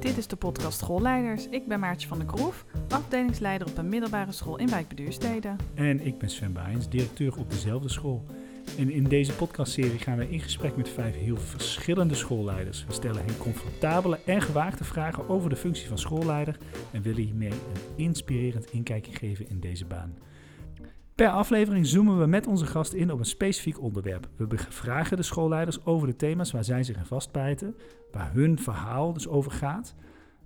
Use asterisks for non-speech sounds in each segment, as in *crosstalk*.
Dit is de podcast Schoolleiders. Ik ben Maartje van der Kroef, afdelingsleider op een middelbare school in Wijk Beduurstede. En ik ben Sven Baijens, directeur op dezelfde school. En in deze podcastserie gaan we in gesprek met vijf heel verschillende schoolleiders. We stellen hen comfortabele en gewaagde vragen over de functie van schoolleider en willen hiermee een inspirerend inkijkje geven in deze baan. Per aflevering zoomen we met onze gast in op een specifiek onderwerp. We vragen de schoolleiders over de thema's waar zij zich in vastbijten, waar hun verhaal dus over gaat.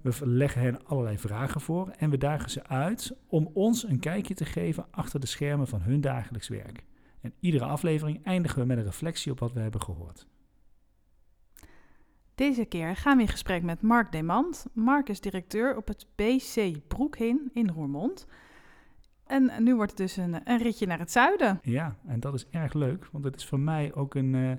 We leggen hen allerlei vragen voor en we dagen ze uit om ons een kijkje te geven achter de schermen van hun dagelijks werk. En iedere aflevering eindigen we met een reflectie op wat we hebben gehoord. Deze keer gaan we in gesprek met Mark Demand. Mark is directeur op het BC Broekhin in Roermond. En nu wordt het dus een, een, ritje naar het zuiden. Ja, en dat is erg leuk, want het is voor mij ook een, uh,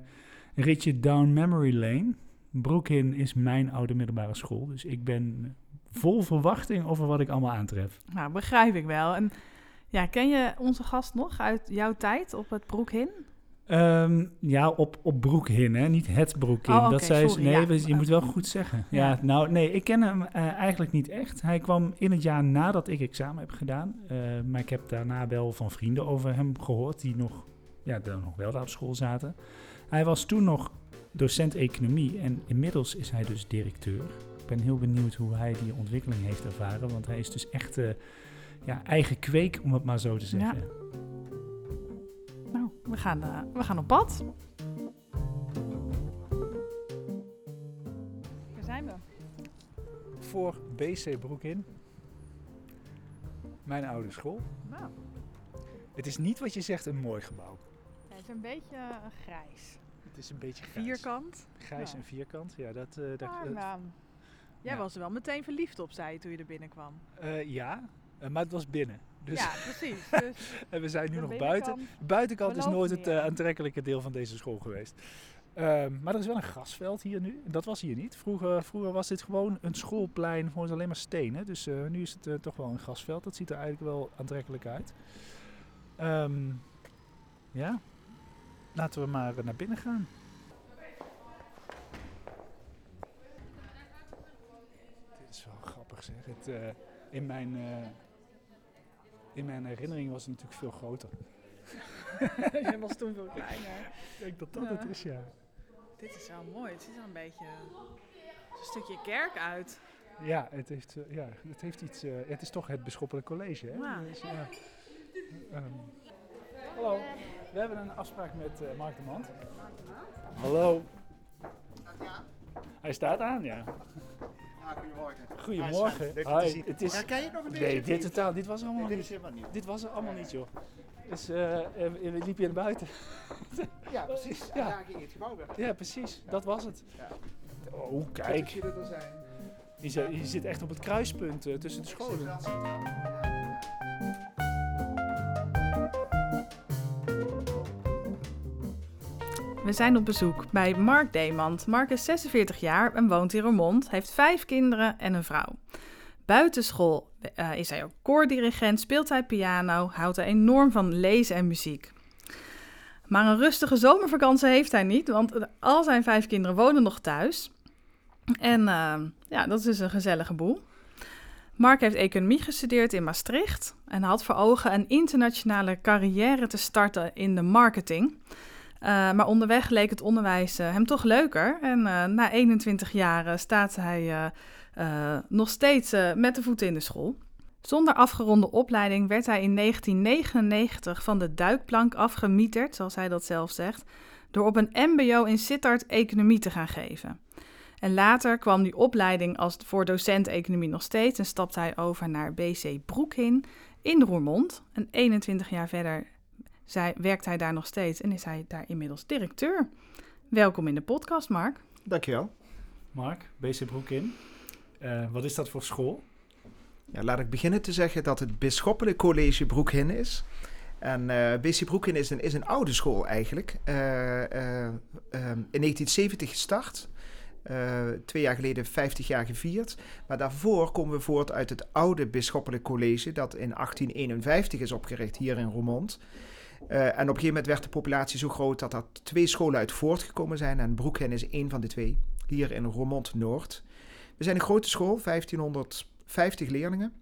ritje down memory lane. Broekhin is mijn oude middelbare school, dus ik ben vol verwachting over wat ik allemaal aantref. Nou, begrijp ik wel. En ja, ken je onze gast nog uit jouw tijd op het Broekhin? Um, ja, op, op Broekhin, hè? niet het Broekhin. Oh, okay, dat zei sorry, nee, ja. je moet wel goed zeggen. Ja. Ja. nou, nee, ik ken hem uh, eigenlijk niet echt. Hij kwam in het jaar nadat ik examen heb gedaan. Uh, maar ik heb daarna wel van vrienden over hem gehoord die nog, ja, dan nog wel daar op school zaten. Hij was toen nog docent economie en inmiddels is hij dus directeur. Ik ben heel benieuwd hoe hij die ontwikkeling heeft ervaren, want hij is dus echt uh, ja, eigen kweek, om het maar zo te zeggen. Ja. Nou, we gaan, uh, we gaan op pad. Waar zijn we? Voor BC Broekin. Mijn oude school. Nou, Het is niet wat je zegt een mooi gebouw. het is een beetje uh, grijs. Het is een beetje grijs. Vierkant. Grijs Ja. en vierkant, ja. Dat, uh, dat, nou, jij ja. was er wel meteen verliefd op, zei je toen je er binnenkwam. uh, ja, uh, maar het was binnen. Dus, Ja, precies. *laughs* Dus en we zijn nu nog buiten. De buitenkant is nooit het uh, aantrekkelijke deel van deze school geweest. Um, maar er is wel een grasveld hier nu. Dat was hier niet. Vroeger, vroeger was dit gewoon een schoolplein, gewoon alleen maar stenen. Dus uh, nu is het uh, toch wel een grasveld. Dat ziet er eigenlijk wel aantrekkelijk uit. Um, ja, laten we maar naar binnen gaan. Dit is wel grappig zeg. Het, in, mijn, in mijn herinnering was het natuurlijk veel groter. *laughs* Jij was toen veel kleiner. Ik denk dat dat Ja. het is, ja. Dit is wel mooi. Het ziet er een beetje een stukje kerk uit. Ja, het heeft, uh, ja, het heeft iets. Uh, het is toch het bisschoppelijk college, hè? Ja. Dus, ja. Um, hallo, we hebben een afspraak met uh, Mark de Mand. Hallo. Hij staat aan, ja. Goedemorgen. Goedemorgen. Leuk je te zien. Het is, Herken je het nog een beetje? nee, dit totaal. Dit was er allemaal dit niet. is helemaal niet. Dit was er allemaal niet, joh. Dus uh, liep je naar buiten? *laughs* Ja, precies. Ja. Daar ging het gebouw weg. Ja, precies. Dat was het. Ja. Oh, kijk. jullie er zijn. Je, zit- je echt op het kruispunt uh, tussen de scholen. We zijn op bezoek bij Mark Demand. Mark is 46 jaar en woont in Roermond, heeft vijf kinderen en een vrouw. Buitenschool uh, is hij ook koordirigent, speelt hij piano, houdt hij enorm van lezen en muziek. Maar een rustige zomervakantie heeft hij niet, want al zijn vijf kinderen wonen nog thuis. En uh, ja, dat is dus een gezellige boel. Mark heeft economie gestudeerd in Maastricht en had voor ogen een internationale carrière te starten in de marketing. Uh, maar onderweg leek het onderwijs uh, hem toch leuker. En uh, na 21 jaar staat hij nog steeds met de voeten in de school. Zonder afgeronde opleiding werd hij in 1999 van de duikplank afgemieterd, zoals hij dat zelf zegt, door op een MBO in Sittard economie te gaan geven. En later kwam die opleiding als voor docent economie nog steeds en stapte hij over naar BC Broekhin in Roermond. En 21 jaar verder zij, werkt hij daar nog steeds en is hij daar inmiddels directeur. Welkom in de podcast, Mark. Dankjewel. Mark, BC Broekin. Uh, wat is dat voor school? Ja, laat ik beginnen te zeggen dat het Bisschoppelijk College Broekhin is. En uh, BC Broekhin is een, is een oude school eigenlijk. Uh, in 1970 gestart. Uh, twee jaar geleden 50 jaar gevierd. Maar daarvoor komen we voort uit het oude Bisschoppelijk College, dat in 1851 is opgericht hier in Roermond. Uh, en op een gegeven moment werd de populatie zo groot dat er twee scholen uit voortgekomen zijn. En Broekhen is één van de twee, hier in Roermond Noord. We zijn een grote school, 1550 leerlingen.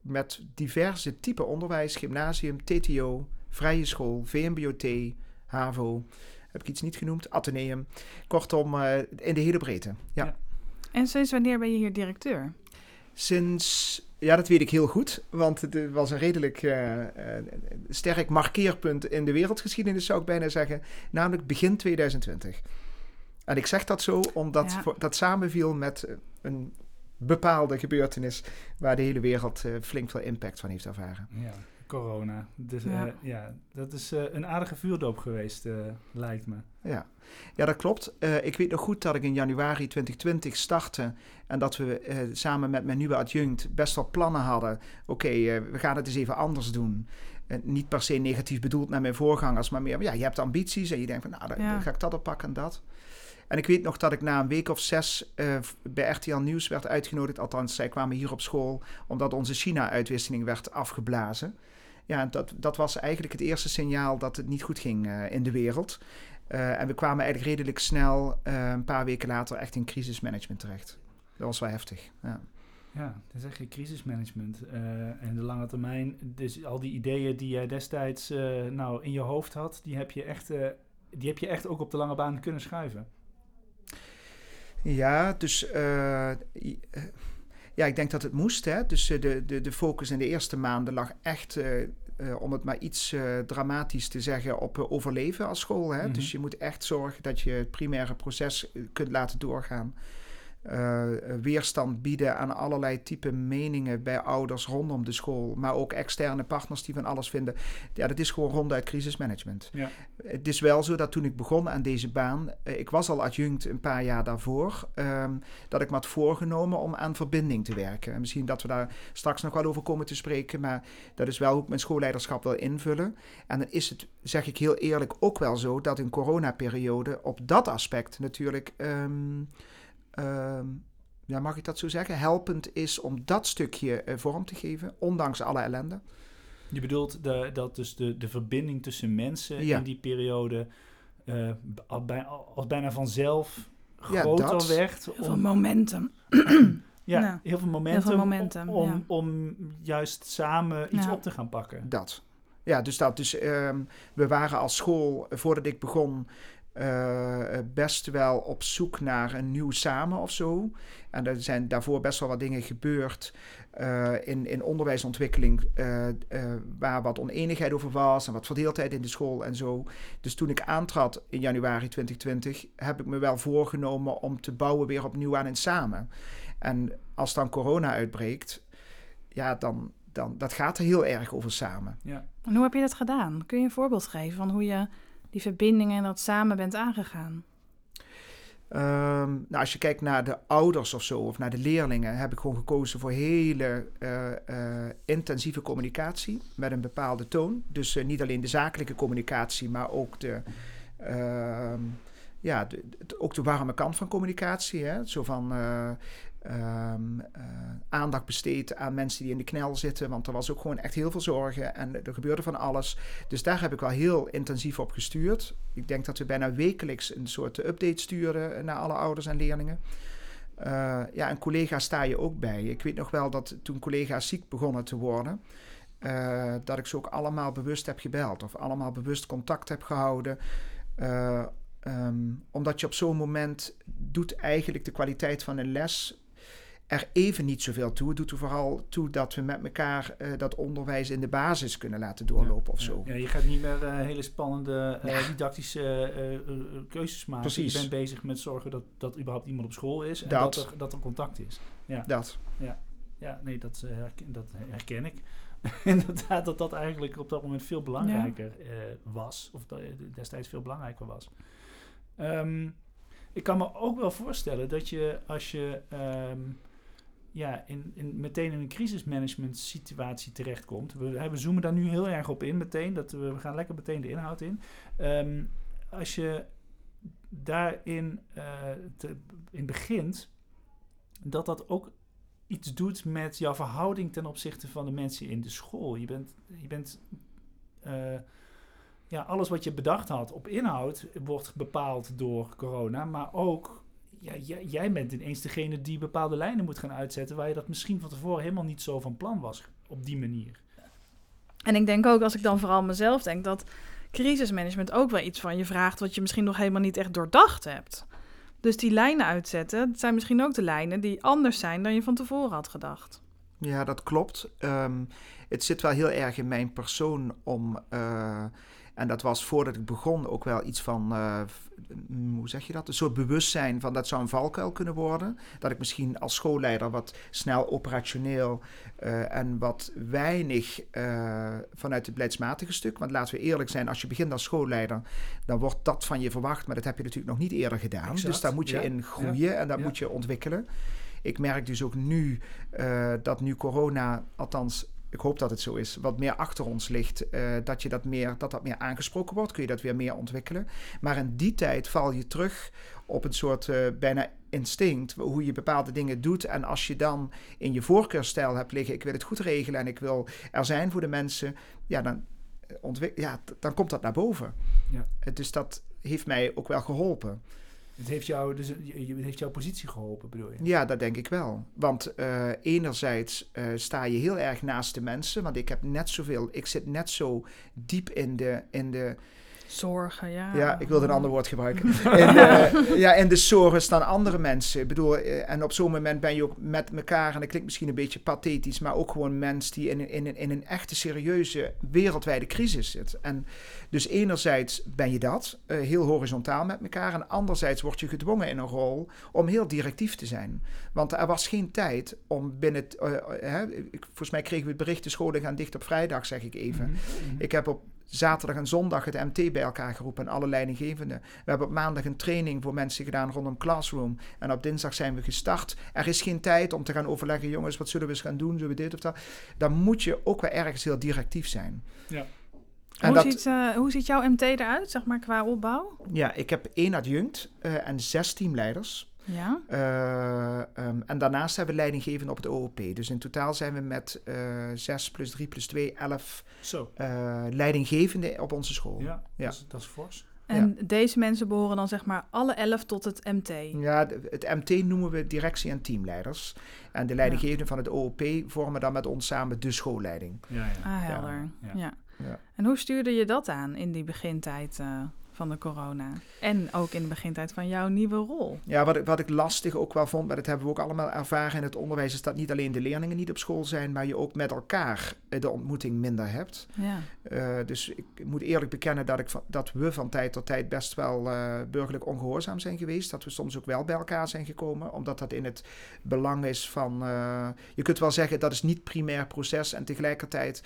Met diverse type onderwijs, gymnasium, TTO, vrije school, VMBOT, HAVO. Heb ik iets niet genoemd? Atheneum. Kortom, uh, in de hele breedte. Ja. ja. En sinds wanneer ben je hier directeur? Sinds, ja, dat weet ik heel goed. Want het was een redelijk uh, uh, sterk markeerpunt in de wereldgeschiedenis, zou ik bijna zeggen. Namelijk begin 2020. En ik zeg dat zo omdat ja. dat samenviel met een bepaalde gebeurtenis waar de hele wereld uh, flink veel impact van heeft ervaren. Ja, corona. Dus ja, uh, ja dat is uh, een aardige vuurdoop geweest, lijkt me. Ja, ja dat klopt. ik weet nog goed dat ik in januari 2020 startte en dat we samen met mijn nieuwe adjunct best wel plannen hadden. Oké, okay, we gaan het eens even anders doen. niet per se negatief bedoeld naar mijn voorgangers, maar meer, ja, je hebt ambities en je denkt van, nou, dan, ja. dan ga ik dat oppakken en dat. En ik weet nog dat ik na een week of zes uh, bij RTL Nieuws werd uitgenodigd. Althans, zij kwamen hier op school omdat onze China-uitwisseling werd afgeblazen. Ja, dat, dat was eigenlijk het eerste signaal dat het niet goed ging uh, in de wereld. Uh, en we kwamen eigenlijk redelijk snel, een paar weken later, echt in crisismanagement terecht. Dat was wel heftig. Ja. Ja, is echt je crisismanagement. En de lange termijn, dus al die ideeën die jij destijds nou, in je hoofd had, die heb, je echt, die heb je echt ook op de lange baan kunnen schuiven. Ja, dus ja, ik denk dat het moest. Hè? Dus de, de, de focus in de eerste maanden lag echt, uh, uh, om het maar iets dramatisch te zeggen, op overleven als school. Hè? Mm -hmm. Dus je moet echt zorgen dat je het primaire proces kunt laten doorgaan uh, weerstand bieden aan allerlei type meningen bij ouders rondom de school, maar ook externe partners die van alles vinden. Ja, dat is gewoon ronduit crisismanagement. Ja. Het is wel zo dat toen ik begon aan deze baan, uh, ik was al adjunct een paar jaar daarvoor, um, dat ik me had voorgenomen om aan verbinding te werken. En misschien dat we daar straks nog wel over komen te spreken, maar dat is wel hoe ik mijn schoolleiderschap wil invullen. En dan is het, zeg ik heel eerlijk, ook wel zo dat in coronaperiode op dat aspect natuurlijk. Um, uh, ja, mag ik dat zo zeggen, helpend is om dat stukje uh, vorm te geven, ondanks alle ellende. Je bedoelt de, dat dus de, de verbinding tussen mensen ja. in die periode uh, als, bijna, als bijna vanzelf groter *clears throat* ja, werd. Heel veel momentum. ja, heel veel momentum, heel veel momentum om, om, om, juist samen iets op te gaan pakken. Dat. Ja, dus dat. Dus um, we waren als school, voordat ik begon, uh, best wel op zoek naar een nieuw samen of zo. En er zijn daarvoor best wel wat dingen gebeurd uh, in, in onderwijsontwikkeling uh, waar wat oneenigheid over was en wat verdeeldheid in de school en zo. Dus toen ik aantrad in januari 2020 heb ik me wel voorgenomen om te bouwen weer opnieuw aan een samen. En als dan corona uitbreekt, ja, dan, dan dat gaat er heel erg over samen. Ja. En hoe heb je dat gedaan? Kun je een voorbeeld geven van hoe je die verbindingen en dat samen bent aangegaan? Um, nou, als je kijkt naar de ouders of zo, of naar de leerlingen, heb ik gewoon gekozen voor hele uh, uh, intensieve communicatie met een bepaalde toon. Dus uh, niet alleen de zakelijke communicatie, maar ook de, ehm, ja, ook de warme kant van communicatie. Hè? Zo van um, uh, aandacht besteed aan mensen die in de knel zitten. Want er was ook gewoon echt heel veel zorgen en er gebeurde van alles. Dus daar heb ik wel heel intensief op gestuurd. Ik denk dat we bijna wekelijks een soort update sturen naar alle ouders en leerlingen. Uh, ja, en collega's sta je ook bij. Ik weet nog wel dat toen collega's ziek begonnen te worden, uh, dat ik ze ook allemaal bewust heb gebeld of allemaal bewust contact heb gehouden. Um, omdat je op zo'n moment doet eigenlijk de kwaliteit van een les er even niet zoveel toe. Het doet er vooral toe dat we met elkaar uh, dat onderwijs in de basis kunnen laten doorlopen ja, of zo. Ja, je gaat niet meer uh, hele spannende uh, didactische keuzes maken. Precies. Je bent bezig met zorgen dat, dat überhaupt iemand op school is en dat, dat, er, dat er contact is. Ja. Dat. Ja, ja nee, dat, herken, dat herken ik. *laughs* Inderdaad, dat dat eigenlijk op dat moment veel belangrijker was. Of dat destijds veel belangrijker was. Um, ik kan me ook wel voorstellen dat je als je... Um, ja, in, in, meteen in een crisismanagement situatie terechtkomt. We, zoomen daar nu heel erg op in meteen. Dat we, we gaan lekker meteen de inhoud in. Um, als je daarin te, in begint, dat dat ook iets doet met jouw verhouding ten opzichte van de mensen in de school. Je bent, je bent uh, ja, alles wat je bedacht had op inhoud wordt bepaald door corona, maar ook ja, jij, jij bent ineens degene die bepaalde lijnen moet gaan uitzetten... waar je dat misschien van tevoren helemaal niet zo van plan was op die manier. En ik denk ook, als ik dan vooral mezelf denk, dat crisismanagement ook wel iets van je vraagt wat je misschien nog helemaal niet echt doordacht hebt. Dus die lijnen uitzetten, dat zijn misschien ook de lijnen die anders zijn dan je van tevoren had gedacht. Ja, dat klopt. Ehm, het zit wel heel erg in mijn persoon om. eh, en dat was voordat ik begon ook wel iets van. eh, mm, hoe zeg je dat? Een soort bewustzijn van dat zou een valkuil kunnen worden. Dat ik misschien als schoolleider wat snel operationeel. eh, en wat weinig eh, vanuit het beleidsmatige stuk. Want laten we eerlijk zijn, als je begint als schoolleider. dan wordt dat van je verwacht. Maar dat heb je natuurlijk nog niet eerder gedaan. Exact, Dus daar moet je ja, in groeien en dat ja. moet je ontwikkelen. Ik merk dus ook nu dat nu corona, althans, ik hoop dat het zo is, wat meer achter ons ligt, eh, dat, je dat, meer, dat dat meer aangesproken wordt, kun je dat weer meer ontwikkelen. Maar in die tijd val je terug op een soort eh, bijna instinct, hoe je bepaalde dingen doet. En als je dan in je voorkeurstijl hebt liggen, ik wil het goed regelen en ik wil er zijn voor de mensen, ja, dan, eh, ontwik- ja, dan komt dat naar boven. Ja. Dus dat heeft mij ook wel geholpen. Het heeft jou, dus, het heeft jouw positie geholpen, bedoel je? Ja, dat denk ik wel. Want eh, enerzijds eh, sta je heel erg naast de mensen. Want ik heb net zoveel, ik zit net zo diep in de, in de Zorgen, ja. ja, ik wilde een ander woord gebruiken. *laughs* In de, ja, in de zorgen staan andere mensen. Ik bedoel, eh, en op zo'n moment ben je ook met elkaar, en dat klinkt misschien een beetje pathetisch, maar ook gewoon mens die in, een- in, in een echte serieuze wereldwijde crisis zit. En dus enerzijds ben je dat, eh, heel horizontaal met elkaar, en anderzijds word je gedwongen in een rol om heel directief te zijn. Want er was geen tijd om binnen, het, eh, eh, hè, volgens mij kregen we het bericht, de scholen gaan dicht op vrijdag, zeg ik even. Mhm, mhm. Ik heb op zaterdag en zondag het MT bij elkaar geroepen en alle leidinggevenden. We hebben op maandag een training voor mensen gedaan rondom Classroom. En op dinsdag zijn we gestart. Er is geen tijd om te gaan overleggen, jongens, wat zullen we eens gaan doen? Zullen we dit of dat? Dan moet je ook wel ergens heel directief zijn. Ja. En Hoe, dat, ziet, eh, hoe ziet jouw MT eruit, zeg maar, qua opbouw? ja, ik heb één adjunct eh, en zes teamleiders. Ja. Eh, ehm, en daarnaast hebben we leidinggevenden op het OOP. Dus in totaal zijn we met eh 6 plus 3 plus 2, 11 Zo, eh, leidinggevenden op onze school. ja, Ja. Dat, is, dat is fors. En deze mensen behoren dan zeg maar alle elf tot het MT. Ja, het MT noemen we directie- en teamleiders. En de leidinggevenden van het OOP vormen dan met ons samen de schoolleiding. Ja, ja. Ah, helder. Ja. Ja. Ja. En hoe stuurde je dat aan in die begintijd eh, van de corona? En ook in de begintijd van jouw nieuwe rol? Ja, wat ik, wat ik lastig ook wel vond, maar dat hebben we ook allemaal ervaren in het onderwijs, is dat niet alleen de leerlingen niet op school zijn, maar je ook met elkaar de ontmoeting minder hebt. Ja. Eh, dus ik moet eerlijk bekennen dat, ik dat we van tijd tot tijd best wel eh, burgerlijk ongehoorzaam zijn geweest. Dat we soms ook wel bij elkaar zijn gekomen, omdat dat in het belang is van... eh, je kunt wel zeggen dat is niet primair proces en tegelijkertijd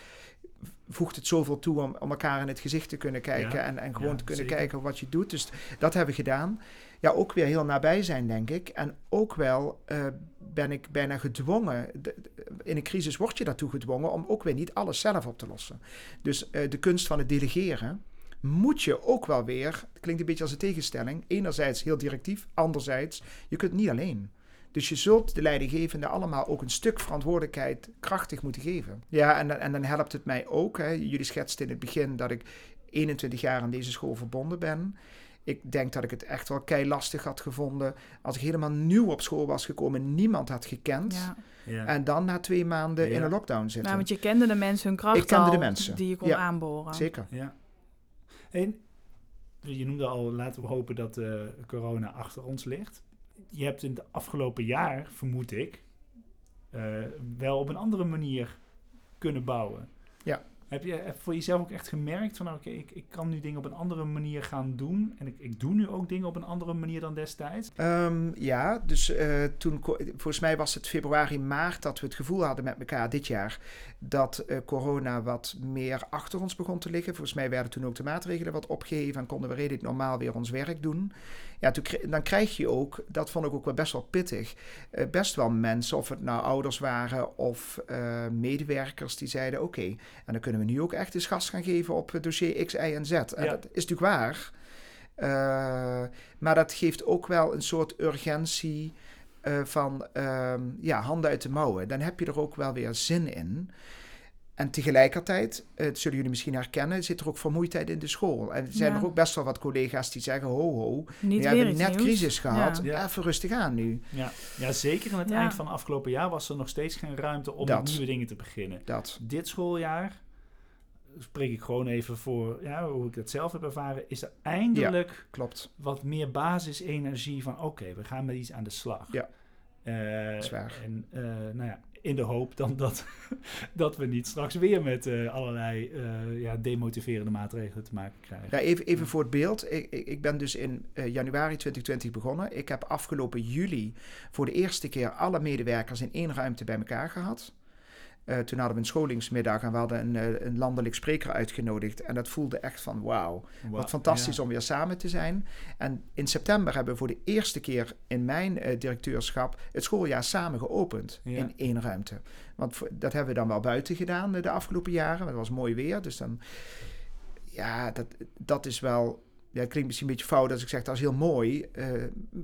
voegt het zoveel toe om, om elkaar in het gezicht te kunnen kijken Ja, en, en gewoon ja, te kunnen zeker. kijken wat je doet. Dus dat hebben we gedaan. Ja, ook weer heel nabij zijn, denk ik. En ook wel eh, ben ik bijna gedwongen. de- in een crisis word je daartoe gedwongen om ook weer niet alles zelf op te lossen. Dus eh, de kunst van het delegeren moet je ook wel weer, klinkt een beetje als een tegenstelling, enerzijds heel directief, anderzijds, je kunt niet alleen. Dus je zult de leidinggevende allemaal ook een stuk verantwoordelijkheid krachtig moeten geven. Ja, en, dan- en dan helpt het mij ook. Hè. Jullie schetsten in het begin dat ik 21 jaar aan deze school verbonden ben. Ik denk dat ik het echt wel kei lastig had gevonden als ik helemaal nieuw op school was gekomen, niemand had gekend. ja. Ja. En dan na twee maanden in een lockdown zitten. Nou, want je kende de mensen hun kracht Ik kende al, de mensen. die je kon Ja. aanboren. Zeker. Ja. En je noemde al, laten we hopen dat eh, corona achter ons ligt. Je hebt in het afgelopen jaar, vermoed ik, eh, wel op een andere manier kunnen bouwen. Ja. Heb je heb voor jezelf ook echt gemerkt van, oké, ik, ik kan nu dingen op een andere manier gaan doen. En ik, ik doe nu ook dingen op een andere manier dan destijds. Ehm, ja, dus eh, toen, volgens mij was het februari, maart dat we het gevoel hadden met elkaar dit jaar dat eh, corona wat meer achter ons begon te liggen. Volgens mij werden toen ook de maatregelen wat opgeheven en konden we redelijk normaal weer ons werk doen. Ja, toen, dan krijg je ook, dat vond ik ook wel best wel pittig, eh, best wel mensen, of het nou ouders waren of eh, medewerkers, die zeiden oké, en dan kunnen we nu ook echt eens gas gaan geven op eh, dossier X, Y en Z. En Ja. dat is natuurlijk waar. Maar dat geeft ook wel een soort urgentie van ehm, ja, handen uit de mouwen. Dan heb je er ook wel weer zin in. En tegelijkertijd, eh, dat zullen jullie misschien herkennen, zit er ook vermoeidheid in de school. En er zijn Ja. er ook best wel wat collega's die zeggen, ho ho, Niet we hebben net nieuws. crisis gehad, Ja. Even rustig aan nu. Ja, ja zeker in het Ja. eind van afgelopen jaar was er nog steeds geen ruimte om Dat. nieuwe dingen te beginnen. Dat, Dit schooljaar, spreek ik gewoon even voor ja, hoe ik het zelf heb ervaren, is er eindelijk klopt. wat meer basisenergie van oké, we gaan met iets aan de slag. Ja. Eh, is waar. En eh, nou ja, in de hoop dan dat, *laughs* dat we niet straks weer met eh, allerlei eh, ja, demotiverende maatregelen te maken krijgen. Ja, even, even voor het beeld. Ik, ik, ben dus in eh, januari 2020 begonnen. Ik heb afgelopen juli voor de eerste keer alle medewerkers in één ruimte bij elkaar gehad. Eh, toen hadden we een scholingsmiddag en we hadden een, eh, een landelijk spreker uitgenodigd. En dat voelde echt van wauw, Wauw, wat fantastisch ja. om weer samen te zijn. En in september hebben we voor de eerste keer in mijn eh, directeurschap het schooljaar samen geopend Ja. in één ruimte. Want dat hebben we dan wel buiten gedaan de afgelopen jaren. Het was mooi weer, dus dan... Ja, dat, dat is wel... Ja, het klinkt misschien een beetje fout als ik zeg dat is heel mooi. eh,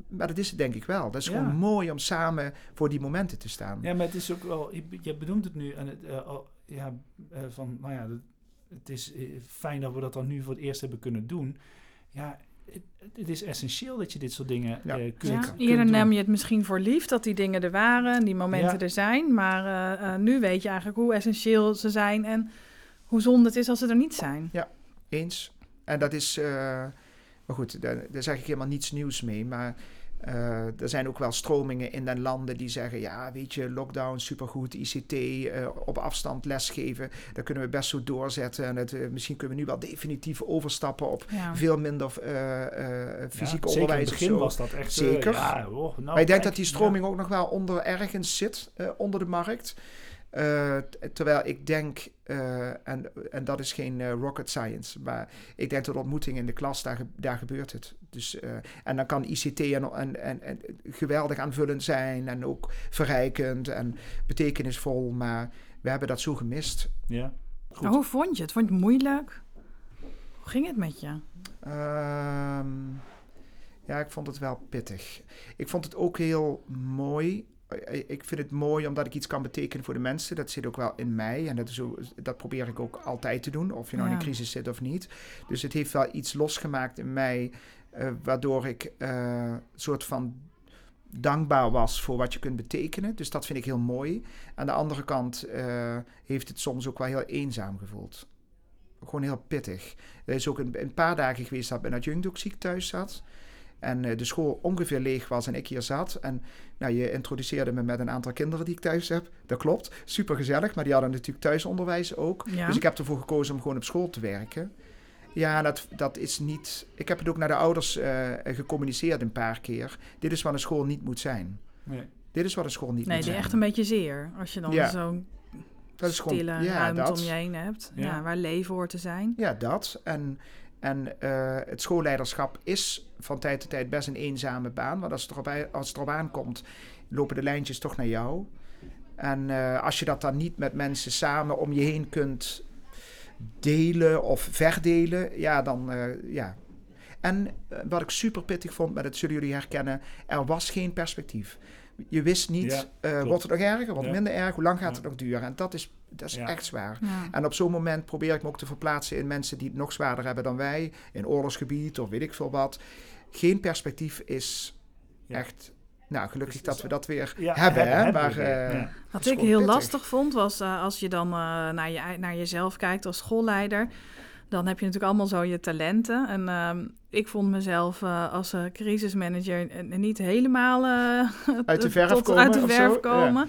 maar dat is het denk ik wel. Dat is Ja. gewoon mooi om samen voor die momenten te staan. Ja, maar het is ook wel, je, benoemt het nu en het, eh, al- ja, eh, van, nou ja, het is fijn dat we dat dan nu voor het eerst hebben kunnen doen. Ja, het, het is essentieel dat je dit soort dingen Ja, eh, kunt, Ja, kunt eerder doen. nam je het misschien voor lief dat die dingen er waren en die momenten Ja. er zijn. Maar nu weet je eigenlijk hoe essentieel ze zijn en hoe zonde het is als ze er niet zijn. Eens. En dat is, eh, maar goed, daar, daar zeg ik helemaal niets nieuws mee. Maar eh, er zijn ook wel stromingen in de landen die zeggen: ja, weet je, lockdown supergoed, ICT, eh, op afstand lesgeven, daar kunnen we best zo doorzetten. En het, misschien kunnen we nu wel definitief overstappen op Ja. veel minder eh, eh, Ja, fysiek zeker onderwijs. in het of begin zo. was dat echt... Zeker. ja, oh, nou, maar ik denk kijk, dat die stroming ook nog wel onder ergens zit, eh, onder de markt. Eh, terwijl ik denk, eh, en, en dat is geen eh, rocket science, maar ik denk dat ontmoeting in de klas, daar, daar gebeurt het. Dus, eh, en dan kan ICT en, en, en, en geweldig aanvullend zijn en ook verrijkend en betekenisvol, maar we hebben dat zo gemist. Ja. Goed. Hoe vond je het? Vond je het moeilijk? Hoe ging het met je? Ehm, ja, ik vond het wel pittig. Ik vond het ook heel mooi. Eh, Ik vind het mooi omdat ik iets kan betekenen voor de mensen. Dat zit ook wel in mij. En dat, is ook, dat probeer ik ook altijd te doen. Of je nou in een crisis zit of niet. Dus het heeft wel iets losgemaakt in mij. eh, waardoor ik eh, een soort van dankbaar was voor wat je kunt betekenen. Dus dat vind ik heel mooi. Aan de andere kant eh, heeft het soms ook wel heel eenzaam gevoeld. Gewoon heel pittig. Er is ook een, een paar dagen geweest dat mijn adjunct ook ziek thuis zat. En eh, de school ongeveer leeg was en ik hier zat. En nou, je introduceerde me met een aantal kinderen die ik thuis heb. Dat klopt, super gezellig. Maar die hadden natuurlijk thuisonderwijs ook. Ja. Dus ik heb ervoor gekozen om gewoon op school te werken. Ja, dat, dat is niet... Ik heb het ook naar de ouders eh, gecommuniceerd een paar keer. Dit is wat een school niet moet zijn. Nee. Dit is wat een school niet nee, moet die zijn. echt een beetje zeer. Als je dan Ja. zo'n dat is gewoon, stille ja, ruimte dat. om je heen hebt. Ja. Ja. waar leven hoort te zijn. Ja, dat. En, en eh, het schoolleiderschap is van tijd tot tijd best een eenzame baan. Want als het erop, als het erop aankomt, lopen de lijntjes toch naar jou. En eh, als je dat dan niet met mensen samen om je heen kunt delen of verdelen, ja, dan eh, ja. En wat ik super pittig vond, maar dat zullen jullie herkennen, er was geen perspectief. Je wist niet, Ja, wordt het nog erger, wordt Ja. minder erg, hoe lang gaat Ja. het nog duren? En dat is, dat is Ja. echt zwaar. Ja. En op zo'n moment probeer ik me ook te verplaatsen in mensen die het nog zwaarder hebben dan wij, in oorlogsgebied of weet ik veel wat. Geen perspectief is Ja. echt. Nou, gelukkig dat we dat weer Ja, hebben, hè? hebben maar eh, Ja. Wat ik heel pittig. lastig vond, was eh, als je dan eh, naar, je, naar jezelf kijkt als schoolleider. Dan heb je natuurlijk allemaal zo je talenten. En ehm, ik vond mezelf eh, als eh, crisismanager niet helemaal eh, Uit de *laughs* verf tot komen uit de of verf zo? komen.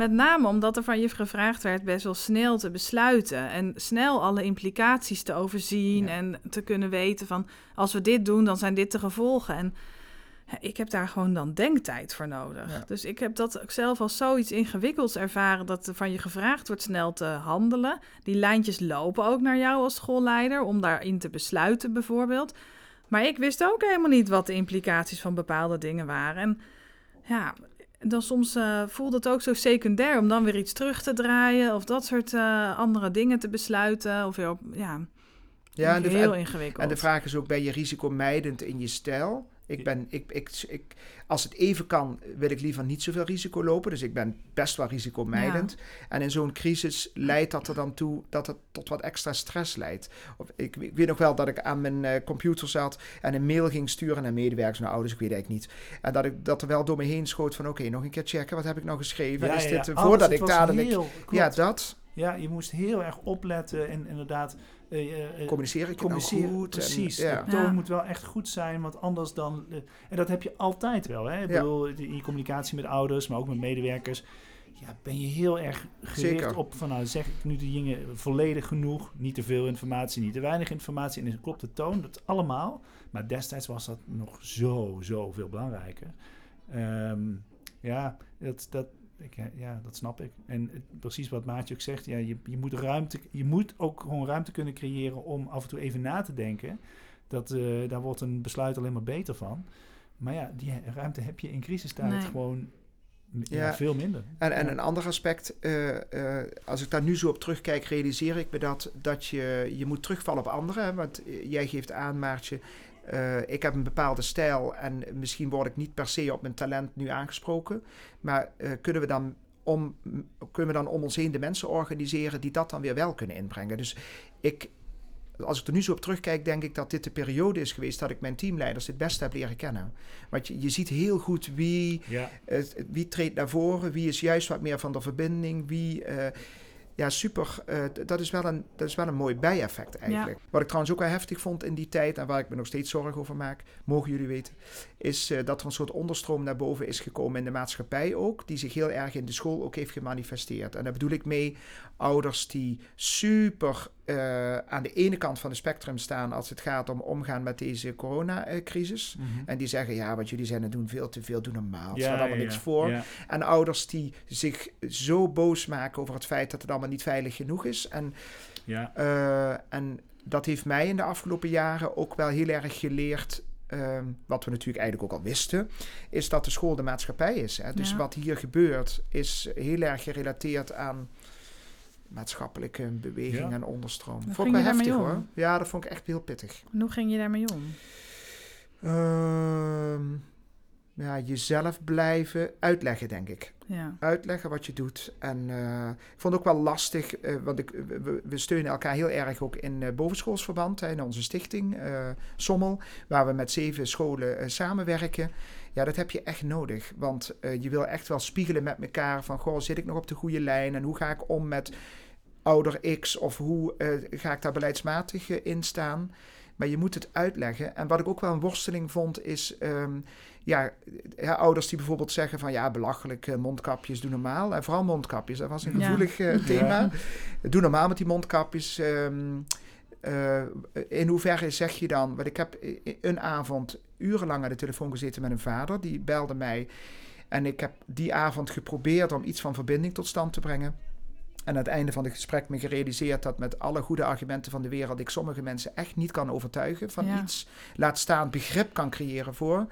Met name omdat er van je gevraagd werd best wel snel te besluiten. En snel alle implicaties te overzien. Ja. En te kunnen weten van als we dit doen, dan zijn dit de gevolgen. En ik heb daar gewoon dan denktijd voor nodig. Ja. Dus ik heb dat ook zelf als zoiets ingewikkelds ervaren dat er van je gevraagd wordt snel te handelen. Die lijntjes lopen ook naar jou als schoolleider om daarin te besluiten bijvoorbeeld. Maar ik wist ook helemaal niet wat de implicaties van bepaalde dingen waren. En ja, dan soms eh, voelde het ook zo secundair om dan weer iets terug te draaien of dat soort eh, andere dingen te besluiten. Of ja, ja, en de, heel en, ingewikkeld. en de vraag is ook: ben je risicomijdend in je stijl? Ik ben, ik, ik, ik, als het even kan, wil ik liever niet zoveel risico lopen. Dus ik ben best wel risicomijdend. En in zo'n crisis leidt dat er dan toe dat het tot wat extra stress leidt. Of, ik, ik weet nog wel dat ik aan mijn eh, computer zat en een mail ging sturen naar medewerkers, naar ouders, ik weet eigenlijk niet. En dat ik dat er wel door me heen schoot van oké, nog een keer checken, wat heb ik nou geschreven? Ja, Is dit ja. eh, voordat Alles, ik dadelijk... heel- Ja, dat. Ja, je moest heel erg opletten en inderdaad... Communiceer ik het nou communiceren? En, Precies, ja. de toon Ja. moet wel echt goed zijn, want anders dan... eh, en dat heb je altijd wel, hè? Ik Ja. bedoel, in je communicatie met ouders, maar ook met medewerkers... Ja, ben je heel erg gericht Zeker. op van, nou, zeg ik nu de dingen volledig genoeg? Niet te veel informatie, niet te weinig informatie. En dan klopt de toon, dat allemaal. Maar destijds was dat nog zo, zo veel belangrijker. Ehm, ja, dat, dat, ik, ja, dat snap ik. En het- precies wat Maatje ook zegt, ja, je, je, moet ruimte, je moet ook gewoon ruimte kunnen creëren om af en toe even na te denken. Dat, eh, daar wordt een besluit alleen maar beter van. Maar ja, die ruimte heb je in crisistijd Nee. gewoon m- ja, Ja. veel minder. En, en Ja. een ander aspect, eh, eh, als ik daar nu zo op terugkijk, realiseer ik me dat, dat je, je moet terugvallen op anderen. hè, Want jij geeft aan, Maartje, eh, ik heb een bepaalde stijl en misschien word ik niet per se op mijn talent nu aangesproken. Maar eh, kunnen, we dan om, kunnen we dan om ons heen de mensen organiseren die dat dan weer wel kunnen inbrengen? Dus ik, als ik er nu zo op terugkijk, denk ik dat dit de periode is geweest dat ik mijn teamleiders het beste heb leren kennen. Want je, je ziet heel goed wie Ja, wie treedt naar voren? Wie is juist wat meer van de verbinding? Wie, eh, ja, super. eh, dat, is wel een, dat is wel een mooi bijeffect eigenlijk. Wat ik trouwens ook wel heftig vond in die tijd... en waar ik me nog steeds zorgen over maak, mogen jullie weten... is eh, dat er een soort onderstroom naar boven is gekomen in de maatschappij ook... die zich heel erg in de school ook heeft gemanifesteerd. En daar bedoel ik mee ouders die super eh, aan de ene kant van het spectrum staan... als het gaat om omgaan met deze coronacrisis... Mhm. En die zeggen, ja, wat jullie zijn aan doen, veel te veel, doen normaal. ja, Stel allemaal ja, niks ja. voor. Ja. En ouders die zich zo boos maken over het feit dat het allemaal niet veilig genoeg is. En, Ja. eh, en dat heeft mij in de afgelopen jaren ook wel heel erg geleerd. ehm, wat we natuurlijk eigenlijk ook al wisten, is dat de school de maatschappij is. Hè? Dus Ja. wat hier gebeurt, is heel erg gerelateerd aan maatschappelijke beweging Ja. en onderstroom. Hoe vond ik wel je heftig hoor. om? Ja, dat vond ik echt heel pittig. En hoe ging je daarmee om? Ehm, ja, jezelf blijven uitleggen, denk ik. Ja. Uitleggen wat je doet. En eh, ik vond het ook wel lastig, eh, want ik, we, we steunen elkaar heel erg ook in eh, bovenschoolsverband, hè, in onze stichting eh, Sommel, waar we met zeven scholen samenwerken. Ja, dat heb je echt nodig, want eh, je wil echt wel spiegelen met elkaar van, goh, zit ik nog op de goede lijn en hoe ga ik om met ouder X of hoe eh, ga ik daar beleidsmatig eh, in staan? Maar je moet het uitleggen. En wat ik ook wel een worsteling vond, is ehm, ja, ja, ouders die bijvoorbeeld zeggen van ja, belachelijk, mondkapjes, doe normaal. En vooral mondkapjes, dat was een gevoelig thema. Doe normaal met die mondkapjes. ehm, eh, in hoeverre zeg je dan, want ik heb een avond urenlang aan de telefoon gezeten met een vader, die belde mij. En ik heb die avond geprobeerd om iets van verbinding tot stand te brengen. En aan het einde van het gesprek me gerealiseerd dat met alle goede argumenten van de wereld ik sommige mensen echt niet kan overtuigen van Ja. iets. Laat staan begrip kan creëren voor.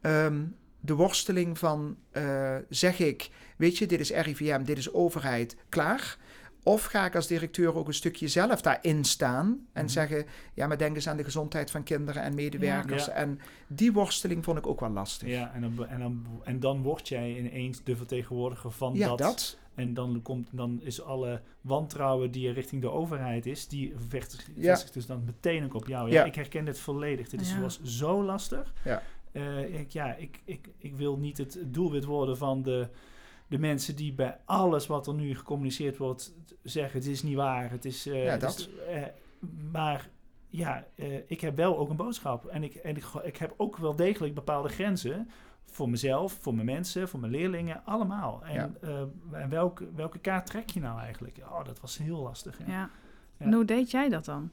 Ehm, de worsteling van eh, zeg ik, weet je, dit is RIVM, dit is overheid, klaar. Of ga ik als directeur ook een stukje zelf daarin staan en Mhm. zeggen, ja, maar denk eens aan de gezondheid van kinderen en medewerkers. Ja. En die worsteling vond ik ook wel lastig. Ja, en dan, en, dan, en dan word jij ineens de vertegenwoordiger van Ja, dat. dat. En dan, komt, dan is alle wantrouwen die er richting de overheid is, die vestigt Ja. vestigt dus dan meteen ook op jou. Ja, Ja. ik herken dit volledig. Dit is, Ja. was zo lastig. Ja. Eh, ik, ja, ik, ik, ik wil niet het doelwit worden van de, de mensen die bij alles wat er nu gecommuniceerd wordt zeggen het is niet waar. Het is, eh, Ja, het dat. is, eh, maar ja, eh, ik heb wel ook een boodschap. En, ik, en ik, ik heb ook wel degelijk bepaalde grenzen. Voor mezelf, voor mijn mensen, voor mijn leerlingen, allemaal. En, Ja. eh, en welke, welke kaart trek je nou eigenlijk? Oh, dat was heel lastig. Ja. Ja. Ja. En hoe deed jij dat dan?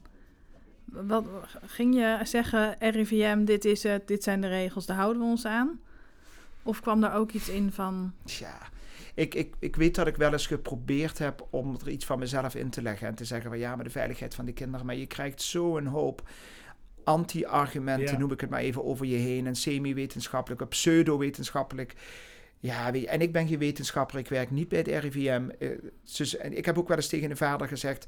Wat, ging je zeggen, RIVM, dit is het, dit zijn de regels, daar houden we ons aan? Of kwam daar ook iets in van... Tja, ik, ik, ik weet dat ik wel eens geprobeerd heb om er iets van mezelf in te leggen. En te zeggen van ja, maar de veiligheid van de kinderen. Maar je krijgt zo een hoop anti-argumenten, Ja. noem ik het maar even, over je heen. En semi-wetenschappelijk, pseudo-wetenschappelijk. Ja, en ik ben geen wetenschapper, ik werk niet bij het RIVM. Eh, dus, en ik heb ook wel eens tegen een vader gezegd...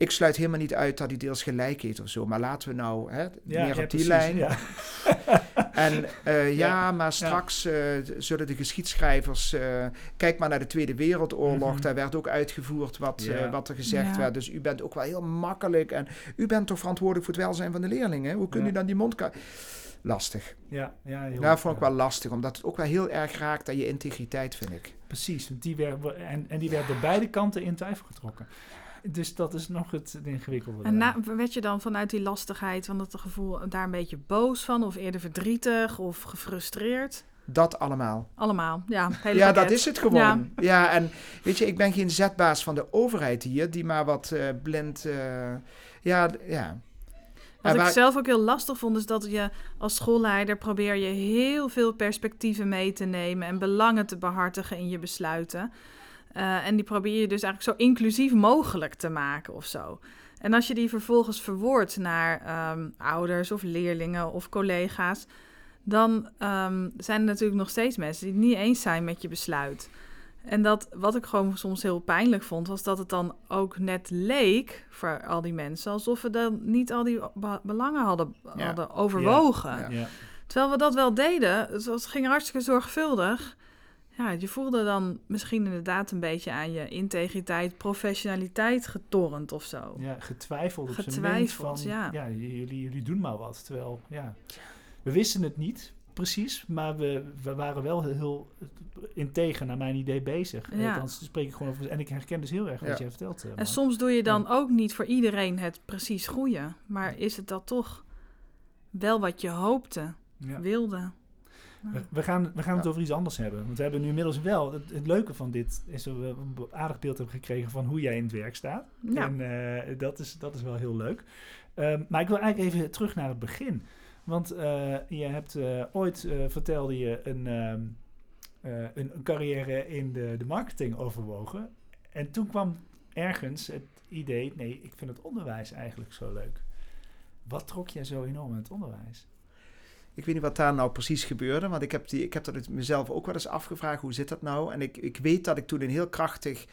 Ik sluit helemaal niet uit dat hij deels gelijk heeft of zo. Maar laten we nou hè, Ja, meer ja, op die precies, lijn. ja. *laughs* En eh, ja, Ja. maar straks eh, zullen de geschiedschrijvers... eh, kijk maar naar de Tweede Wereldoorlog. Mhm. Daar werd ook uitgevoerd wat, Ja. eh, wat er gezegd Ja. werd. Dus u bent ook wel heel makkelijk. En u bent toch verantwoordelijk voor het welzijn van de leerlingen? Hoe kunt Ja. u dan die mond... Lastig. Ja, ja, heel Ja, vond ik ja. wel lastig. Omdat het ook wel heel erg raakt aan je integriteit, vind ik. Precies, want die werd, en, en die werd door beide kanten in twijfel getrokken. Dus dat is nog het ingewikkelde. En na, werd je dan vanuit die lastigheid, van het gevoel daar een beetje boos van, of eerder verdrietig of gefrustreerd? Dat allemaal. Allemaal, ja. het hele Ja, dat is het gewoon. Ja. en weet je, ik ben geen zetbaas van de overheid hier, die maar wat eh, blind. eh, ja, ja. Wat ik zelf ook heel lastig vond, is dat je als schoolleider probeer je heel veel perspectieven mee te nemen en belangen te behartigen in je besluiten. Eh, en die probeer je dus eigenlijk zo inclusief mogelijk te maken of zo. En als je die vervolgens verwoordt naar ehm, ouders of leerlingen of collega's, dan ehm, zijn er natuurlijk nog steeds mensen die het niet eens zijn met je besluit. En dat, wat ik gewoon soms heel pijnlijk vond, was dat het dan ook net leek voor al die mensen alsof we dan niet al die be- belangen hadden, Ja. hadden overwogen. Ja. Ja. Terwijl we dat wel deden, was, het ging hartstikke zorgvuldig. Ja, je voelde dan misschien inderdaad een beetje aan je integriteit, professionaliteit getornd of zo. Ja, getwijfeld op zijn minst Getwijfeld, van, ja. jullie, jullie doen maar wat. Terwijl, ja, we wisten het niet precies, maar we, we waren wel heel, heel integer naar mijn idee bezig. Ja. Althans, spreek ik gewoon over, en ik herken dus heel erg wat Ja. jij vertelt. eh, En soms doe je dan ook niet voor iedereen het precies goede. Maar is het dat toch wel wat je hoopte, Ja. wilde? We, we gaan, we gaan het over iets anders hebben. Want we hebben nu inmiddels wel... Het, het leuke van dit is dat we een aardig beeld hebben gekregen... van hoe jij in het werk staat. Ja. En eh, dat, is, dat is wel heel leuk. Ehm, maar ik wil eigenlijk even terug naar het begin. Want eh, je hebt eh, ooit, eh, vertelde je, een, ehm, eh, een, een carrière in de, de marketing overwogen. En toen kwam ergens het idee... nee, ik vind het onderwijs eigenlijk zo leuk. Wat trok jij zo enorm in het onderwijs? Ik weet niet wat daar nou precies gebeurde, want ik heb, die, ik heb dat mezelf ook wel eens afgevraagd. Hoe zit dat nou? En ik, ik weet dat ik toen een heel krachtig...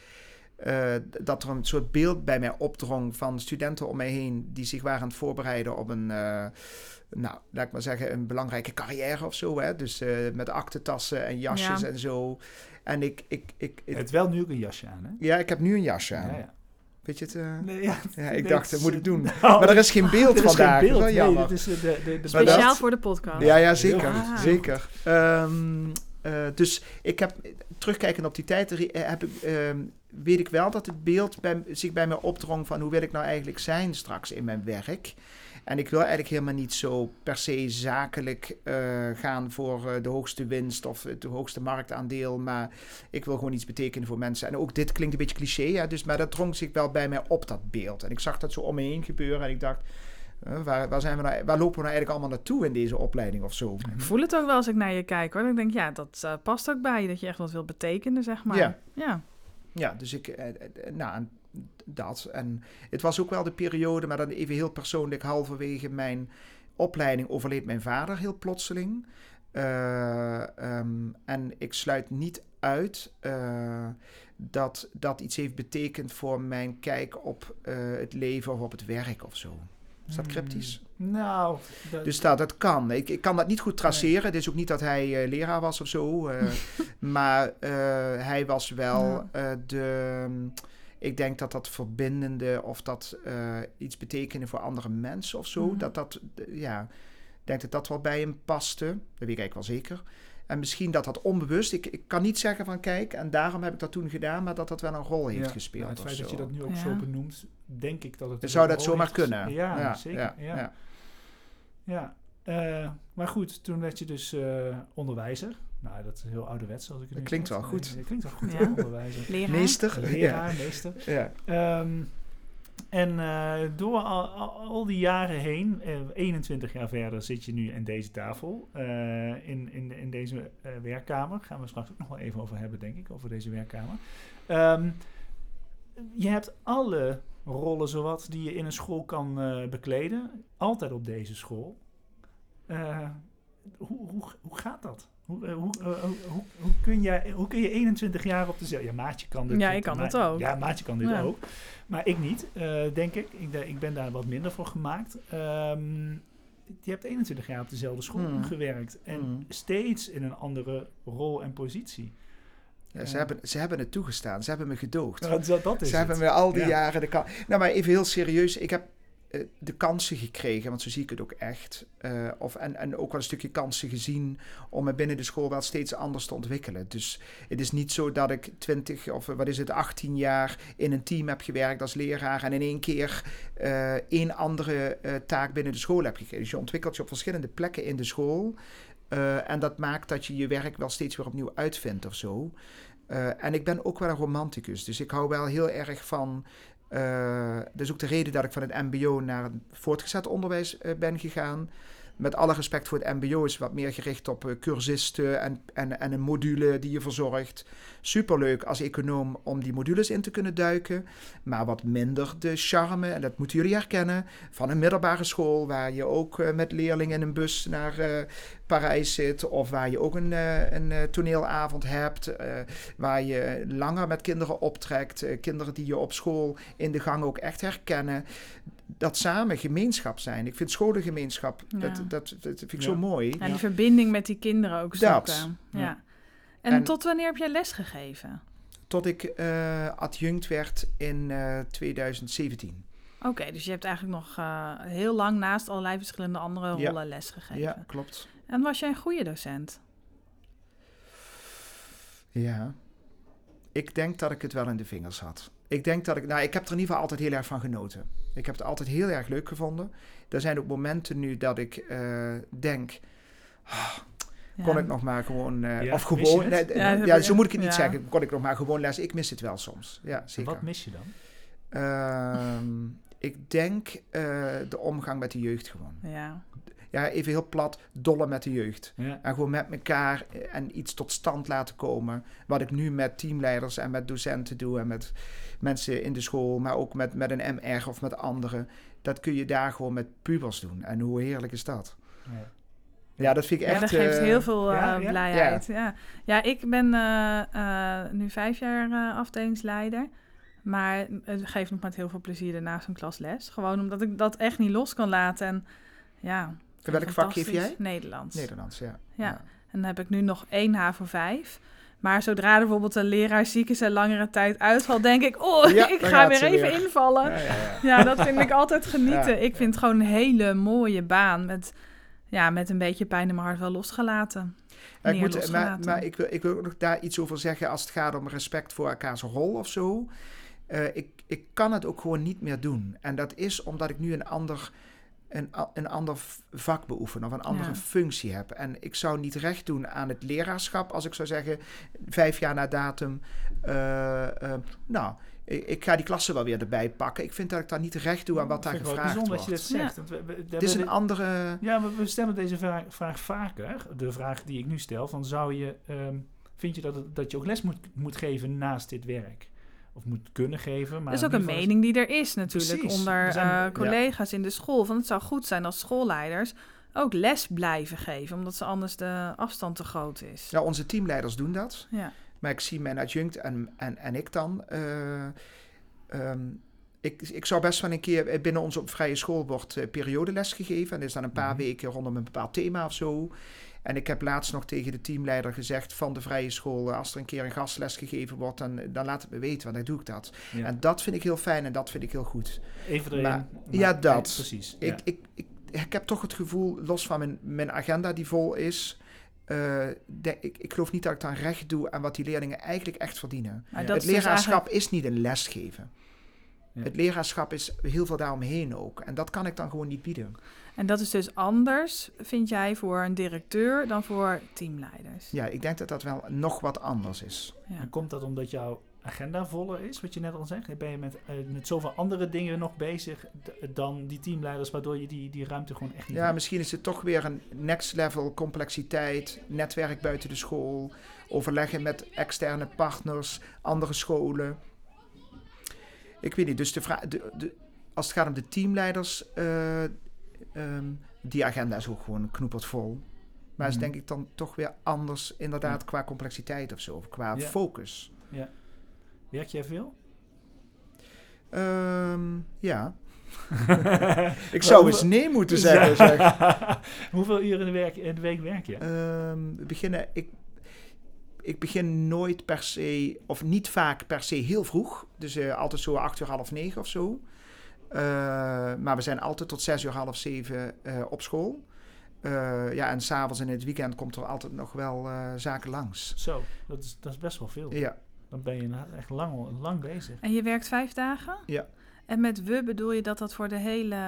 eh, dat er een soort beeld bij mij opdrong van studenten om mij heen... die zich waren aan het voorbereiden op een... eh, nou, laat ik maar zeggen, een belangrijke carrière of zo. Hè? Dus eh, met aktentassen en jasjes Ja. en zo. En ik... ik, ik, hebt wel nu ook een jasje aan, hè? ja, ik heb nu een jasje aan. Ja, ja. Weet je het? eh? Nee, ja, Ja, ik dacht, dat moet ik eh, doen. nou, Maar er is *laughs* geen beeld vandaag. geen beeld. Dat is wel Nee, dit is eh, de, de, Speciaal dat- voor de podcast. Ja, ja, zeker. zeker. Ehm, eh, dus ik heb, terugkijkend op die tijd, eh, heb ik, ehm, weet ik wel dat het beeld bij, zich bij mij opdrong van hoe wil ik nou eigenlijk zijn straks in mijn werk. En ik wil eigenlijk helemaal niet zo per se zakelijk eh, gaan voor eh, de hoogste winst of het hoogste marktaandeel. Maar ik wil gewoon iets betekenen voor mensen. En ook dit klinkt een beetje cliché, hè, dus, maar dat drong zich wel bij mij op, dat beeld. En ik zag dat zo om me heen gebeuren en ik dacht, eh, waar, waar, zijn we nou, waar lopen we nou eigenlijk allemaal naartoe in deze opleiding of zo? Ik voel het ook wel als ik naar je kijk hoor. Dan denk ik, ja, dat past ook bij je. Dat je echt wat wil betekenen, zeg maar. Ja. ja. Ja, dus ik, nou, dat. En het was ook wel de periode, maar dan even heel persoonlijk, halverwege mijn opleiding overleed mijn vader heel plotseling. Eh, ehm, en ik sluit niet uit eh, dat dat iets heeft betekend voor mijn kijk op eh, het leven of op het werk of zo. Is dat cryptisch? Hmm, Nou, dat, Dus dat, dat kan. Ik, ik kan dat niet goed traceren. Het is ook niet dat hij leraar was of zo. *laughs* maar hij was wel Ja. de... Ik denk dat dat verbindende of dat eh, iets betekende voor andere mensen of zo. Mhm. Dat dat, ja... Ik denk dat dat wel bij hem paste. Dat weet ik eigenlijk wel zeker. En misschien dat dat onbewust... Ik, ik kan niet zeggen van kijk, en daarom heb ik dat toen gedaan... maar dat dat wel een rol heeft ja, gespeeld nou, het feit dat je dat nu ook Ja. zo benoemt, denk ik dat het... Zou dat zomaar kunnen? Ja, zeker. Ja, ja. ja. Eh, maar goed, toen werd je dus eh, onderwijzer. Nou, dat is heel ouderwets zoals ik het Dat nu klinkt wel goed. Dat klinkt wel goed, Ja. hè, onderwijzer. Leraar. Meester? Leraar, meester. Ja. Ehm, en eh, door al, al, al die jaren heen, eh, 21 jaar verder, zit je nu aan deze tafel. eh, in, in, in deze eh, werkkamer. Gaan we straks ook nog wel even over hebben, denk ik, over deze werkkamer. Ehm, je hebt alle rollen zowat die je in een school kan eh, bekleden. Altijd op deze school. Eh, hoe, hoe, hoe gaat dat? Hoe, eh, hoe, eh, hoe, hoe, hoe kun jij, hoe kun je 21 jaar op dezelfde... Ja, Maatje kan dit. Ja, ik kan dat ook. Ja, Maatje kan dit Ja. ook. Maar ik niet, eh, denk ik. ik. de- Ik ben daar wat minder voor gemaakt. Ehm, je hebt 21 jaar op dezelfde school Mm. gewerkt. En Mm. steeds in een andere rol en positie. Ja, ze, hebben, ze hebben het toegestaan. Ze hebben me gedoogd. Dat, dat is Ze het. hebben me al die Ja. jaren de kans. Nou, maar even heel serieus. Ik heb de kansen gekregen, want zo zie ik het ook echt. eh, of, en, en ook wel een stukje kansen gezien om me binnen de school wel steeds anders te ontwikkelen. Dus het is niet zo dat ik 20 of eh, wat is het, 18 jaar in een team heb gewerkt als leraar en in één keer eh één andere eh, taak binnen de school heb gekregen. Dus je ontwikkelt je op verschillende plekken in de school. eh, en dat maakt dat je je werk wel steeds weer opnieuw uitvindt of zo. Eh, en ik ben ook wel een romanticus. Dus ik hou wel heel erg van. Eh dat is ook de reden dat ik van het MBO naar het voortgezet onderwijs eh, ben gegaan. Met alle respect voor het MBO is wat meer gericht op eh, cursisten en, en, en een module die je verzorgt. Superleuk als econoom om die modules in te kunnen duiken. Maar wat minder de charme, en dat moeten jullie herkennen, van een middelbare school waar je ook eh, met leerlingen in een bus naar eh, Parijs zit. Of waar je ook een, een toneelavond hebt. waar je langer met kinderen optrekt. kinderen die je op school in de gang ook echt herkennen. Dat samen gemeenschap zijn. Ik vind scholengemeenschap, Ja. dat, dat, dat vind ik Ja. zo mooi. En die verbinding met die kinderen ook Dat. zoeken. Ja. Ja. En, En- tot wanneer heb jij les gegeven? Tot ik eh, adjunct werd in eh, 2017. Oké, dus je hebt eigenlijk nog eh, heel lang naast allerlei verschillende andere Ja. rollen les gegeven. Ja, klopt. En was jij een goede docent? Ja. Ik denk dat ik het wel in de vingers had. Ik denk dat ik, nou, ik heb er in ieder geval altijd heel erg van genoten. Ik heb het altijd heel erg leuk gevonden. Er zijn ook momenten nu dat ik eh, denk, kon Ja. ik nog maar gewoon, eh, Ja, of gewoon, nee, Ja, zo moet ik het niet ja. zeggen. Kon ik nog maar gewoon les. Ik mis het wel soms. Ja, zeker. Wat mis je dan? Ehm, ik denk eh, de omgang met de jeugd gewoon. Ja. Ja, even heel plat, dollen met de jeugd. Ja. En gewoon met elkaar eh, en iets tot stand laten komen. Wat ik nu met teamleiders en met docenten doe en met mensen in de school, maar ook met, met een MR of met anderen. Dat kun je daar gewoon met pubers doen. En hoe heerlijk is dat? Ja. Ja, dat vind ik Ja, echt... dat geeft eh, heel veel eh, ja, ja? blijheid. Ja. Ja. ik ben eh, eh, nu vijf jaar eh, afdelingsleider. Maar het geeft nog met heel veel plezier daarnaast een klas les. Gewoon omdat ik dat echt niet los kan laten. En ja, In welk vak geef jij? Nederlands. Nederlands, ja. Ja. En dan heb ik nu nog één HAVO 5. Maar zodra er bijvoorbeeld een leraar ziek is en langere tijd uitvalt, denk ik, oh, Ja, *laughs* ik ga weer even weer. invallen. Ja, dat vind ik altijd *laughs* genieten. Ik vind het gewoon een hele mooie baan met, ja, met een beetje pijn in mijn hart wel losgelaten. Ja, ik moet, maar losgelaten. maar ik, wil, ik wil ook nog daar iets over zeggen als het gaat om respect voor elkaars rol of zo. Eh, ik, ik kan het ook gewoon niet meer doen. En dat is omdat ik nu een ander, een, een ander vak beoefen of een andere Ja. functie heb. En ik zou niet recht doen aan het leraarschap als ik zou zeggen, vijf jaar na datum, eh, eh, nou, ik, ik ga die klasse wel weer erbij pakken. Ik vind dat ik daar niet recht doe aan wat daar gevraagd bijzonder wordt. dat je dat zegt. Want we- we- Het is een andere... Ja, maar we stellen deze vraag, vraag vaker. De vraag die ik nu stel: van zou je, ehm, vind je dat, het- dat je ook les moet, moet geven naast dit werk? Of moet kunnen geven? Maar dat is ook een mening die er is natuurlijk Precies. onder Er zijn- eh, collega's in de school. Van het zou goed zijn als schoolleiders ook les blijven geven, omdat ze anders de afstand te groot is. Ja, onze teamleiders doen dat. Ja. Maar ik zie mijn adjunct en, en, en ik dan. eh, ehm, ik, ik zou best wel een keer binnen onze op vrije school wordt periodeles gegeven. En is dan een paar Mhm. weken rondom een bepaald thema of zo. En ik heb laatst nog tegen de teamleider gezegd van de vrije school, eh, als er een keer een gastles gegeven wordt, dan, dan laat het me weten, want dan doe ik dat. Ja. En dat vind ik heel fijn en dat vind ik heel goed. Even erin. maar- ja, dat. eh, precies. Ik, ja. ik, ik, ik heb toch het gevoel, los van mijn, mijn agenda die vol is, eh, de- ik, ik geloof niet dat ik dan recht doe aan wat die leerlingen eigenlijk echt verdienen. Ja. het dus leraarschap eigenlijk- is niet een lesgeven. Ja. Het leraarschap is heel veel daaromheen ook. En dat kan ik dan gewoon niet bieden. En dat is dus anders, vind jij, voor een directeur dan voor teamleiders. Ja, ik denk dat dat wel nog wat anders is. Ja. En komt dat omdat jouw agenda voller is, wat je net al zegt? Ben je met, met zoveel andere dingen nog bezig dan die teamleiders, waardoor je die, die ruimte gewoon echt niet Ja, hebt? misschien is het toch weer een next level complexiteit. Netwerk buiten de school. Overleggen met externe partners, andere scholen. Ik weet niet, dus de vraag, de, de, als het gaat om de teamleiders, eh, ehm, die agenda is ook gewoon knoeperd vol. Maar is Mhm. denk ik dan toch weer anders, inderdaad, qua complexiteit of zo, of qua Ja. focus. Werk jij veel? Ehm, ja, *laughs* Ik zou eens nee moeten *laughs* zeggen. Zeg. *laughs* Hoeveel uren in de, werk, in de week werk je? Ehm, we beginnen, ik, ik begin nooit per se, of niet vaak per se heel vroeg. Dus eh, altijd zo acht uur, half negen of zo. Eh, maar we zijn altijd tot zes uur, half zeven eh, op school. Eh, ja, en s'avonds en in het weekend komt er altijd nog wel eh, zaken langs. Zo, dat is, dat is best wel veel. Ja, Dan ben je echt lang, lang bezig. En je werkt vijf dagen? Ja. En met we bedoel je dat dat voor de hele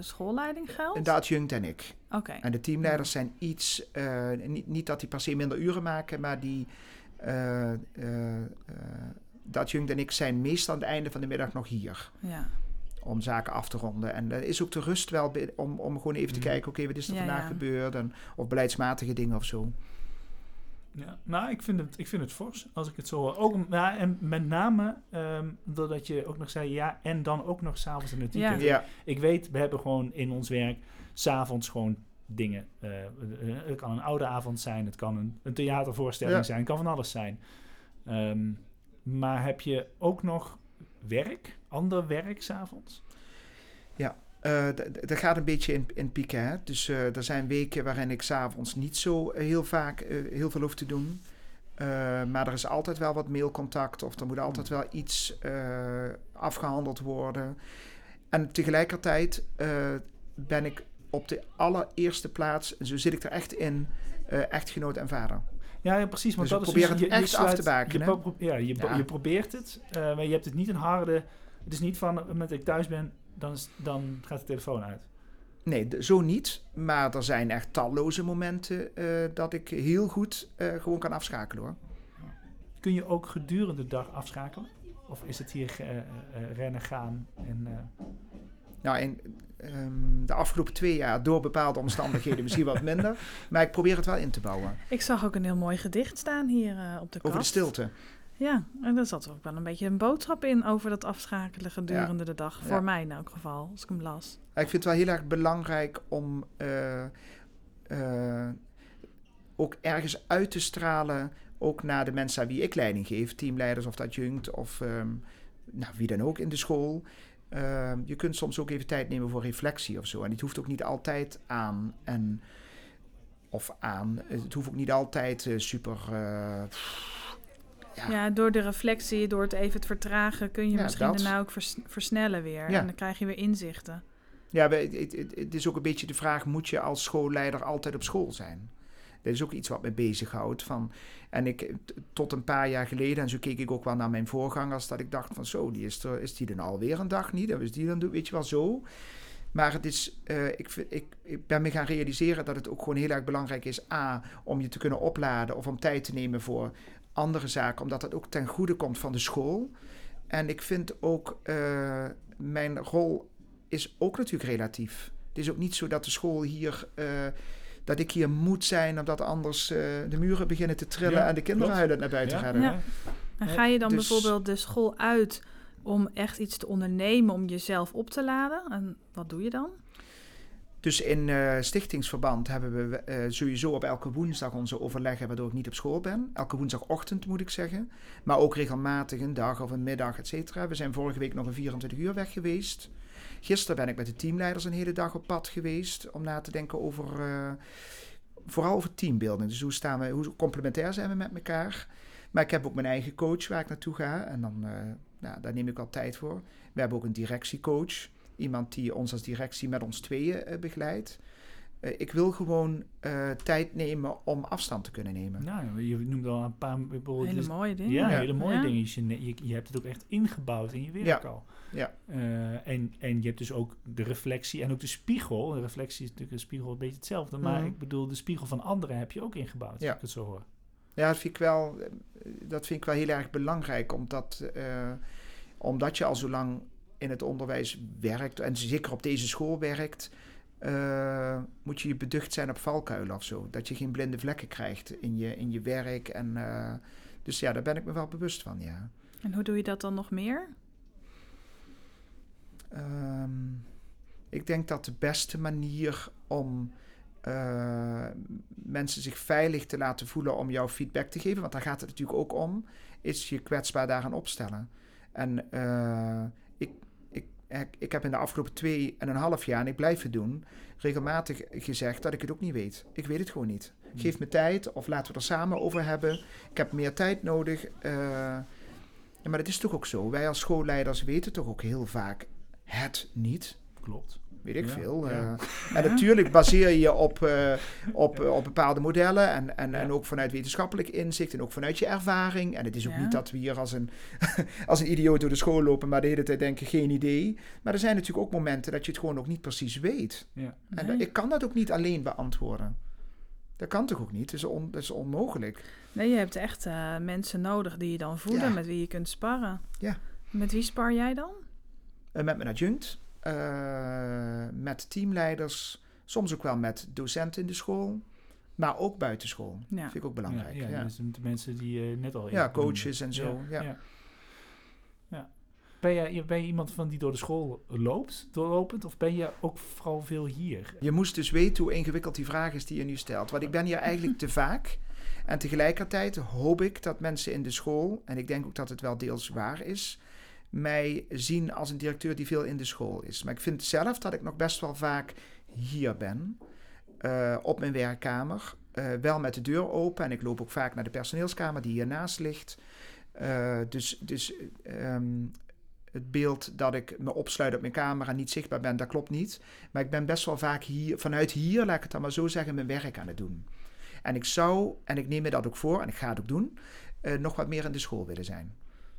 schoolleiding geldt? inderdaad, Jungt en ik. Oké. En de teamleiders zijn iets, eh, niet, niet dat die per se minder uren maken, maar die, eh eh eh, dat Jungt en ik zijn meestal aan het einde van de middag nog hier. Ja. om zaken af te ronden. En er is ook de rust wel om, om gewoon even te Mhm. kijken, oké, wat is er Ja, vandaag ja. gebeurd? En, of beleidsmatige dingen of zo. Ja, nou, ik vind, het, ik vind het fors, als ik het zo hoor. Ook, ja, en met name ehm, doordat je ook nog zei, ja, en dan ook nog s'avonds in het Ja. weekend. Ja, Ik weet, we hebben gewoon in ons werk s'avonds gewoon dingen. Eh, eh, het kan een oude avond zijn, het kan een, een theatervoorstelling Ja. zijn, het kan van alles zijn. Ehm, maar heb je ook nog werk, ander werk s'avonds? D- dat gaat een beetje in, in pieken. Hè? Dus eh, er zijn weken waarin ik s'avonds niet zo eh, heel vaak heel veel hoef te doen. Maar er is altijd wel wat mailcontact of er moet altijd wel iets eh, afgehandeld worden. En tegelijkertijd ben ik op de allereerste plaats, en zo zit ik er echt in, echtgenoot en vader. Ja, ja, precies. Want Dus dat is proberen het echt af te bakenen. Je, ja, je, Ja. je probeert het, maar je hebt het niet een harde... Het is niet van, dat ik thuis ben, dan, is, dan gaat de telefoon uit. Nee, zo niet. Maar er zijn echt talloze momenten eh, dat ik heel goed eh, gewoon kan afschakelen hoor. Kun je ook gedurende de dag afschakelen? Of is het hier eh, eh, rennen, gaan en... eh, Nou, in ehm, de afgelopen twee jaar door bepaalde omstandigheden misschien wat *laughs* minder. Maar ik probeer het wel in te bouwen. Ik zag ook een heel mooi gedicht staan hier eh, op de kast. Over de stilte. Ja, en daar zat ook wel een beetje een boodschap in over dat afschakelen gedurende de dag. Ja. Voor mij in elk geval, als ik hem las. Ja, Ik vind het wel heel erg belangrijk om eh, eh, ook ergens uit te stralen. Ook naar de mensen aan wie ik leiding geef. Teamleiders of dat jungt of ehm, nou, wie dan ook in de school. Ehm, je kunt soms ook even tijd nemen voor reflectie of zo. En het hoeft ook niet altijd aan. En, of aan. Het hoeft ook niet altijd eh, super... Ja. Ja. door de reflectie, door het even te vertragen, kun je Ja, misschien dat. daarna ook vers- versnellen weer. Ja. En dan krijg je weer inzichten. Ja, het, het, het is ook een beetje de vraag: moet je als schoolleider altijd op school zijn? Dat is ook iets wat me bezighoudt. Van, en ik, tot een paar jaar geleden, en zo keek ik ook wel naar mijn voorgangers, dat ik dacht van zo, die is, er, is die dan alweer een dag niet? En is die dan, weet je wel, zo. Maar het is, eh, ik, ik, ik ben me gaan realiseren dat het ook gewoon heel erg belangrijk is, A, om je te kunnen opladen of om tijd te nemen voor andere zaken, omdat dat ook ten goede komt van de school. En ik vind ook, eh, mijn rol is ook natuurlijk relatief. Het is ook niet zo dat de school hier, eh, dat ik hier moet zijn, omdat anders eh, de muren beginnen te trillen Ja, en de kinderen klopt. huilend naar buiten Ja. rennen. Ja. En ga je dan dus- bijvoorbeeld de school uit om echt iets te ondernemen om jezelf op te laden? En wat doe je dan? Dus in eh, stichtingsverband hebben we eh, sowieso op elke woensdag onze overleggen waardoor ik niet op school ben. Elke woensdagochtend moet ik zeggen. Maar ook regelmatig een dag of een middag, et cetera. We zijn vorige week nog een 24 uur weg geweest. Gisteren ben ik met de teamleiders een hele dag op pad geweest om na te denken over, eh, vooral over teambuilding. Dus hoe, staan we, hoe complementair zijn we met elkaar. Maar ik heb ook mijn eigen coach waar ik naartoe ga en dan, nou, daar neem ik wel tijd voor. We hebben ook een directiecoach. Iemand die ons als directie met ons tweeën eh, begeleidt. Eh, ik wil gewoon eh, tijd nemen om afstand te kunnen nemen. Nou, je noemt al een paar... bijvoorbeeld- Hele mooie dingen. Ja, Ja. hele mooie Ja. dingen. Je, je, hebt het ook echt ingebouwd in je werk Ja. al. Ja. Eh, en, en je hebt dus ook de reflectie en ook de spiegel. De reflectie is natuurlijk een spiegel een beetje hetzelfde. Maar Mhm. ik bedoel, de spiegel van anderen heb je ook ingebouwd. Ja. Als ik het zo hoor. Ja, dat vind ik wel, dat vind ik wel heel erg belangrijk. Omdat, eh, omdat je al zo lang in het onderwijs werkt. En zeker op deze school werkt. eh, moet je je beducht zijn op valkuilen of zo. Dat je geen blinde vlekken krijgt in je, in je werk. En, eh, dus ja, daar ben ik me wel bewust van, ja. En hoe doe je dat dan nog meer? Ehm, ik denk dat de beste manier om eh, mensen zich veilig te laten voelen om jouw feedback te geven, want daar gaat het natuurlijk ook om, is je kwetsbaar daaraan opstellen. En ik, heb in de afgelopen twee en een half jaar, en ik blijf het doen, regelmatig gezegd dat ik het ook niet weet. Ik weet het gewoon niet. Hmm. Geef me tijd of laten we er samen over hebben. Ik heb meer tijd nodig. eh, maar dat is toch ook zo. Wij als schoolleiders weten toch ook heel vaak het niet. Klopt. Weet ik Ja, veel. ja. eh. en natuurlijk baseer je je op, eh, op, eh, op bepaalde modellen. En, en, en ook vanuit wetenschappelijk inzicht. En ook vanuit je ervaring. En het is ook Ja. niet dat we hier als een, *laughs* als een idioot door de school lopen. Maar de hele tijd denken geen idee. Maar er zijn natuurlijk ook momenten dat je het gewoon ook niet precies weet. Ja. En Nee. ik kan dat ook niet alleen beantwoorden. Dat kan toch ook niet? Dat is, on- dat is onmogelijk. Nee, je hebt echt eh, mensen nodig die je dan voeden, Ja. met wie je kunt sparren. Ja. Met wie spar jij dan? Eh, met mijn adjunct, eh, met teamleiders, soms ook wel met docenten in de school, maar ook buitenschool. Ja. Vind ik ook belangrijk. Ja, Ja, ja, ja. dus de mensen die je net al... Ja, coaches en zo, ja. ja. Ja. Ben, jij, ben je iemand van die door de school loopt, doorlopend? Of ben je ook vooral veel hier? Je moest dus weten hoe ingewikkeld die vraag is die je nu stelt. Want ik ben hier eigenlijk te *laughs* vaak. En tegelijkertijd hoop ik dat mensen in de school, en ik denk ook dat het wel deels waar is, mij zien als een directeur die veel in de school is. Maar ik vind zelf dat ik nog best wel vaak hier ben, eh, op mijn werkkamer. eh, wel met de deur open en ik loop ook vaak naar de personeelskamer die hiernaast ligt. Eh, dus dus ehm, het beeld dat ik me opsluit op mijn kamer en niet zichtbaar ben, dat klopt niet. Maar ik ben best wel vaak hier, vanuit hier, laat ik het dan maar zo zeggen, mijn werk aan het doen. En ik zou, en ik neem me dat ook voor, en ik ga het ook doen, nog wat meer in de school willen zijn.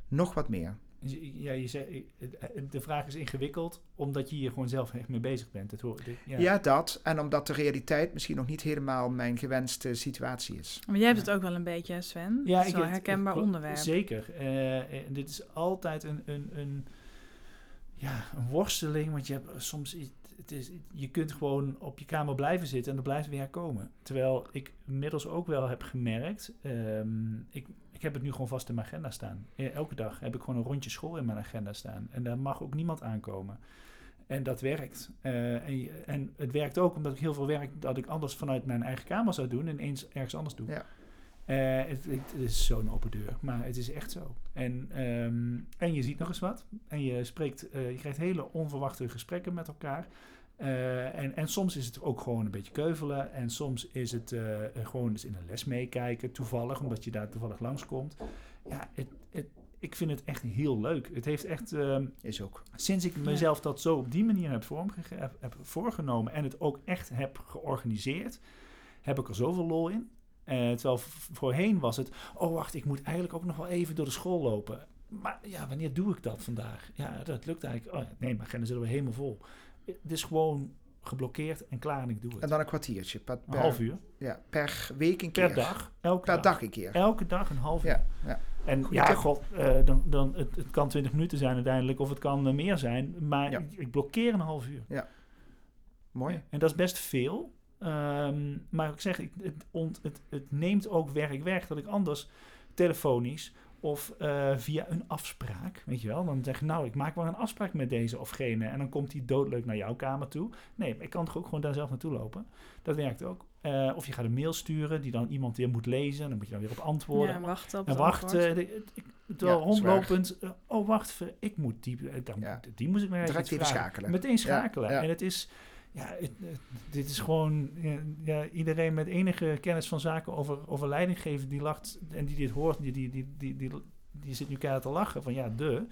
Nog wat meer. Ja, je zegt, de vraag is ingewikkeld, omdat je hier gewoon zelf echt mee bezig bent. Het ja. Ja. dat. En omdat de realiteit misschien nog niet helemaal mijn gewenste situatie is. Maar jij hebt het ook wel een beetje, Sven. Ja, het is ik wel een herkenbaar ik- onderwerp. Zeker. Eh, en dit is altijd een, een, een, ja, een worsteling, want je hebt soms het is, je kunt gewoon op je kamer blijven zitten en er blijft weer komen. Terwijl ik inmiddels ook wel heb gemerkt, ehm, ik, ik heb het nu gewoon vast in mijn agenda staan. Elke dag heb ik gewoon een rondje school in mijn agenda staan en daar mag ook niemand aankomen. En dat werkt. Eh, en, en het werkt ook omdat ik heel veel werk dat ik anders vanuit mijn eigen kamer zou doen en eens ergens anders doe. Ja. Eh, het, het is zo'n open deur, maar het is echt zo. En, ehm, en je ziet nog eens wat. En je, spreekt, eh, je krijgt hele onverwachte gesprekken met elkaar. Eh, en, en soms is het ook gewoon een beetje keuvelen. En soms is het eh, gewoon eens in een les meekijken, toevallig, omdat je daar toevallig langskomt. Ja, het, het, ik vind het echt heel leuk. Het heeft echt, ehm, Is ook. sinds ik mezelf dat zo op die manier heb, vormgege- heb, heb voorgenomen en het ook echt heb georganiseerd, heb ik er zoveel lol in. Eh, terwijl voorheen was het, oh wacht, ik moet eigenlijk ook nog wel even door de school lopen. Maar ja, wanneer doe ik dat vandaag? Ja, dat lukt eigenlijk. Oh nee, mijn agenda zitten we helemaal vol. Het is gewoon geblokkeerd en klaar en ik doe het. En dan een kwartiertje. Per, een half uur. Ja, per week een keer. Per dag. Elke Per dag. dag een keer. Elke dag een half uur. Ja, ja. En Goeie ja, tip. god, eh, dan, dan, het, het kan 20 minuten zijn uiteindelijk, of het kan eh, meer zijn. Maar Ja. ik, ik blokkeer een half uur. Mooi. En dat is best veel. Ehm, maar ik zeg, ik, het, ont, het, het neemt ook werk weg dat ik anders telefonisch of eh, via een afspraak, weet je wel, dan zeg ik nou, ik maak wel een afspraak met deze of gene en dan komt die doodleuk naar jouw kamer toe. Nee, ik kan toch ook gewoon daar zelf naartoe lopen. Dat werkt ook. Eh, of je gaat een mail sturen die dan iemand weer moet lezen en dan moet je dan weer op antwoorden. Ja, wachten op En het wacht, antwoord. eh, de- ik- terwijl Ja, rondlopend, oh wacht, ik moet die, eh, dan, Ja. die moest ik maar even vragen. schakelen. Meteen schakelen. ja. En het is, ja, het, het- dit is gewoon, ja, iedereen met enige kennis van zaken over, over leidinggeven die lacht en die dit hoort, die, die, die, die, die, die zit nu keihard te lachen van ja, de.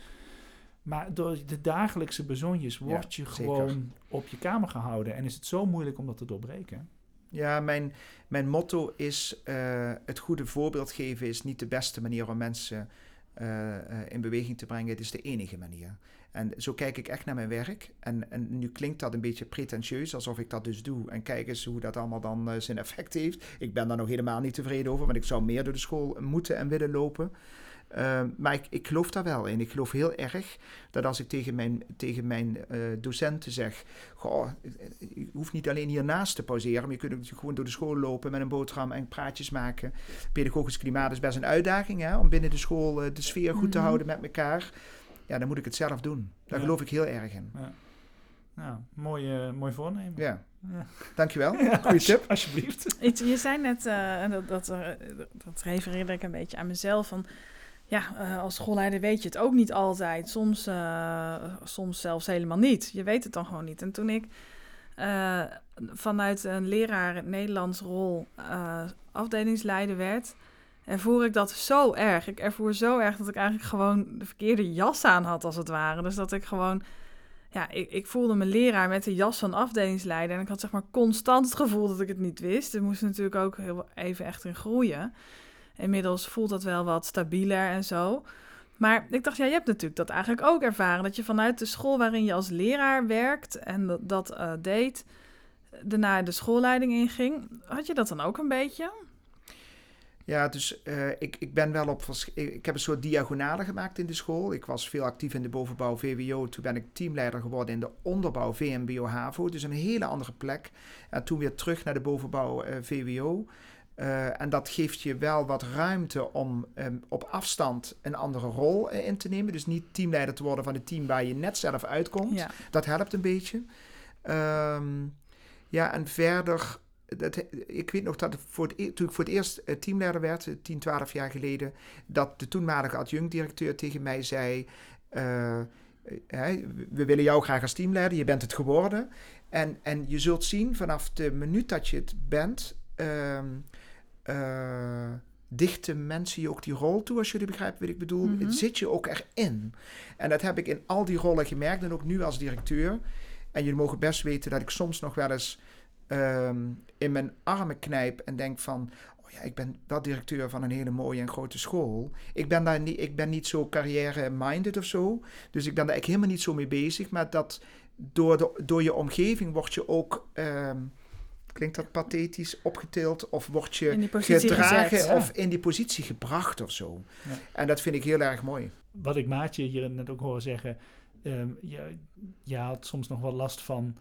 Maar door de dagelijkse bezonjes word je gewoon op je kamer gehouden en is het zo moeilijk om dat te doorbreken. Ja, mijn, mijn motto is: eh, het goede voorbeeld geven is niet de beste manier om mensen eh, eh, in beweging te brengen. Het is de enige manier. En zo kijk ik echt naar mijn werk. En, en nu klinkt dat een beetje pretentieus, alsof ik dat dus doe. En kijk eens hoe dat allemaal dan eh, zijn effect heeft. Ik ben daar nog helemaal niet tevreden over, want ik zou meer door de school moeten en willen lopen. Eh, maar ik, ik geloof daar wel in. Ik geloof heel erg dat als ik tegen mijn, tegen mijn eh, docenten zeg: Goh, je hoeft niet alleen hiernaast te pauzeren, maar je kunt ook gewoon door de school lopen met een boterham en praatjes maken. Pedagogisch klimaat is best een uitdaging hè, om binnen de school eh, de sfeer goed te Mhm. houden met elkaar. Ja, dan moet ik het zelf doen. Daar Ja. geloof ik heel erg in. Ja. Nou, mooi, eh, mooi voornemen. Ja, Ja. dankjewel. *laughs* Ja, Goeie tip. Alsjeblieft. Je zei net, eh, dat, dat, eh, dat refereerde ik een beetje aan mezelf, van ja, eh, als schoolleider weet je het ook niet altijd. Soms, eh, soms zelfs helemaal niet. Je weet het dan gewoon niet. En toen ik eh, vanuit een leraar Nederlands rol uh, afdelingsleider werd, ervoer ik dat zo erg. Ik ervoer zo erg dat ik eigenlijk gewoon de verkeerde jas aan had, als het ware. Dus dat ik gewoon, ja, ik, ik voelde mijn leraar met de jas van afdelingsleider. En ik had zeg maar constant het gevoel dat ik het niet wist. Er moest natuurlijk ook heel even echt in groeien. Inmiddels voelt dat wel wat stabieler en zo. Maar ik dacht, ja, je hebt natuurlijk dat eigenlijk ook ervaren. Dat je vanuit de school waarin je als leraar werkt en dat, dat uh, deed, daarna de schoolleiding inging. Had je dat dan ook een beetje? Ja, dus uh, ik, ik ben wel op. Ik heb een soort diagonale gemaakt in de school. Ik was veel actief in de bovenbouw VWO. Toen ben ik teamleider geworden in de onderbouw VMBO HAVO. Dus een hele andere plek. En toen weer terug naar de bovenbouw uh, VWO. Uh, en dat geeft je wel wat ruimte om um, op afstand een andere rol in te nemen. Dus niet teamleider te worden van het team waar je net zelf uitkomt. Ja. Dat helpt een beetje. Um, ja, en verder, dat, ik weet nog dat ik voor het, toen ik voor het eerst uh, teamleider werd, 10, 12 jaar geleden, dat de toenmalige adjunct-directeur tegen mij zei. we willen jou graag als teamleider, je bent het geworden. En, en je zult zien vanaf de minuut dat je het bent, uh, dichten mensen je ook die rol toe, als jullie begrijpen wat ik bedoel. Het zit je ook erin. En dat heb ik in al die rollen gemerkt en ook nu als directeur. En jullie mogen best weten dat ik soms nog wel eens um, in mijn armen knijp en denk van... Oh ja, ik ben wel directeur van een hele mooie en grote school. Ik ben, daar niet, ik ben niet zo carrière-minded of zo. Dus ik ben daar eigenlijk helemaal niet zo mee bezig. Maar dat door, de, door je omgeving word je ook... Um, klinkt dat pathetisch, opgetild of word je gedragen gezet, ja. of in die positie gebracht of zo. Ja. En dat vind ik heel erg mooi. Wat ik Maatje hier net ook horen zeggen, um, je, je had soms nog wel last van,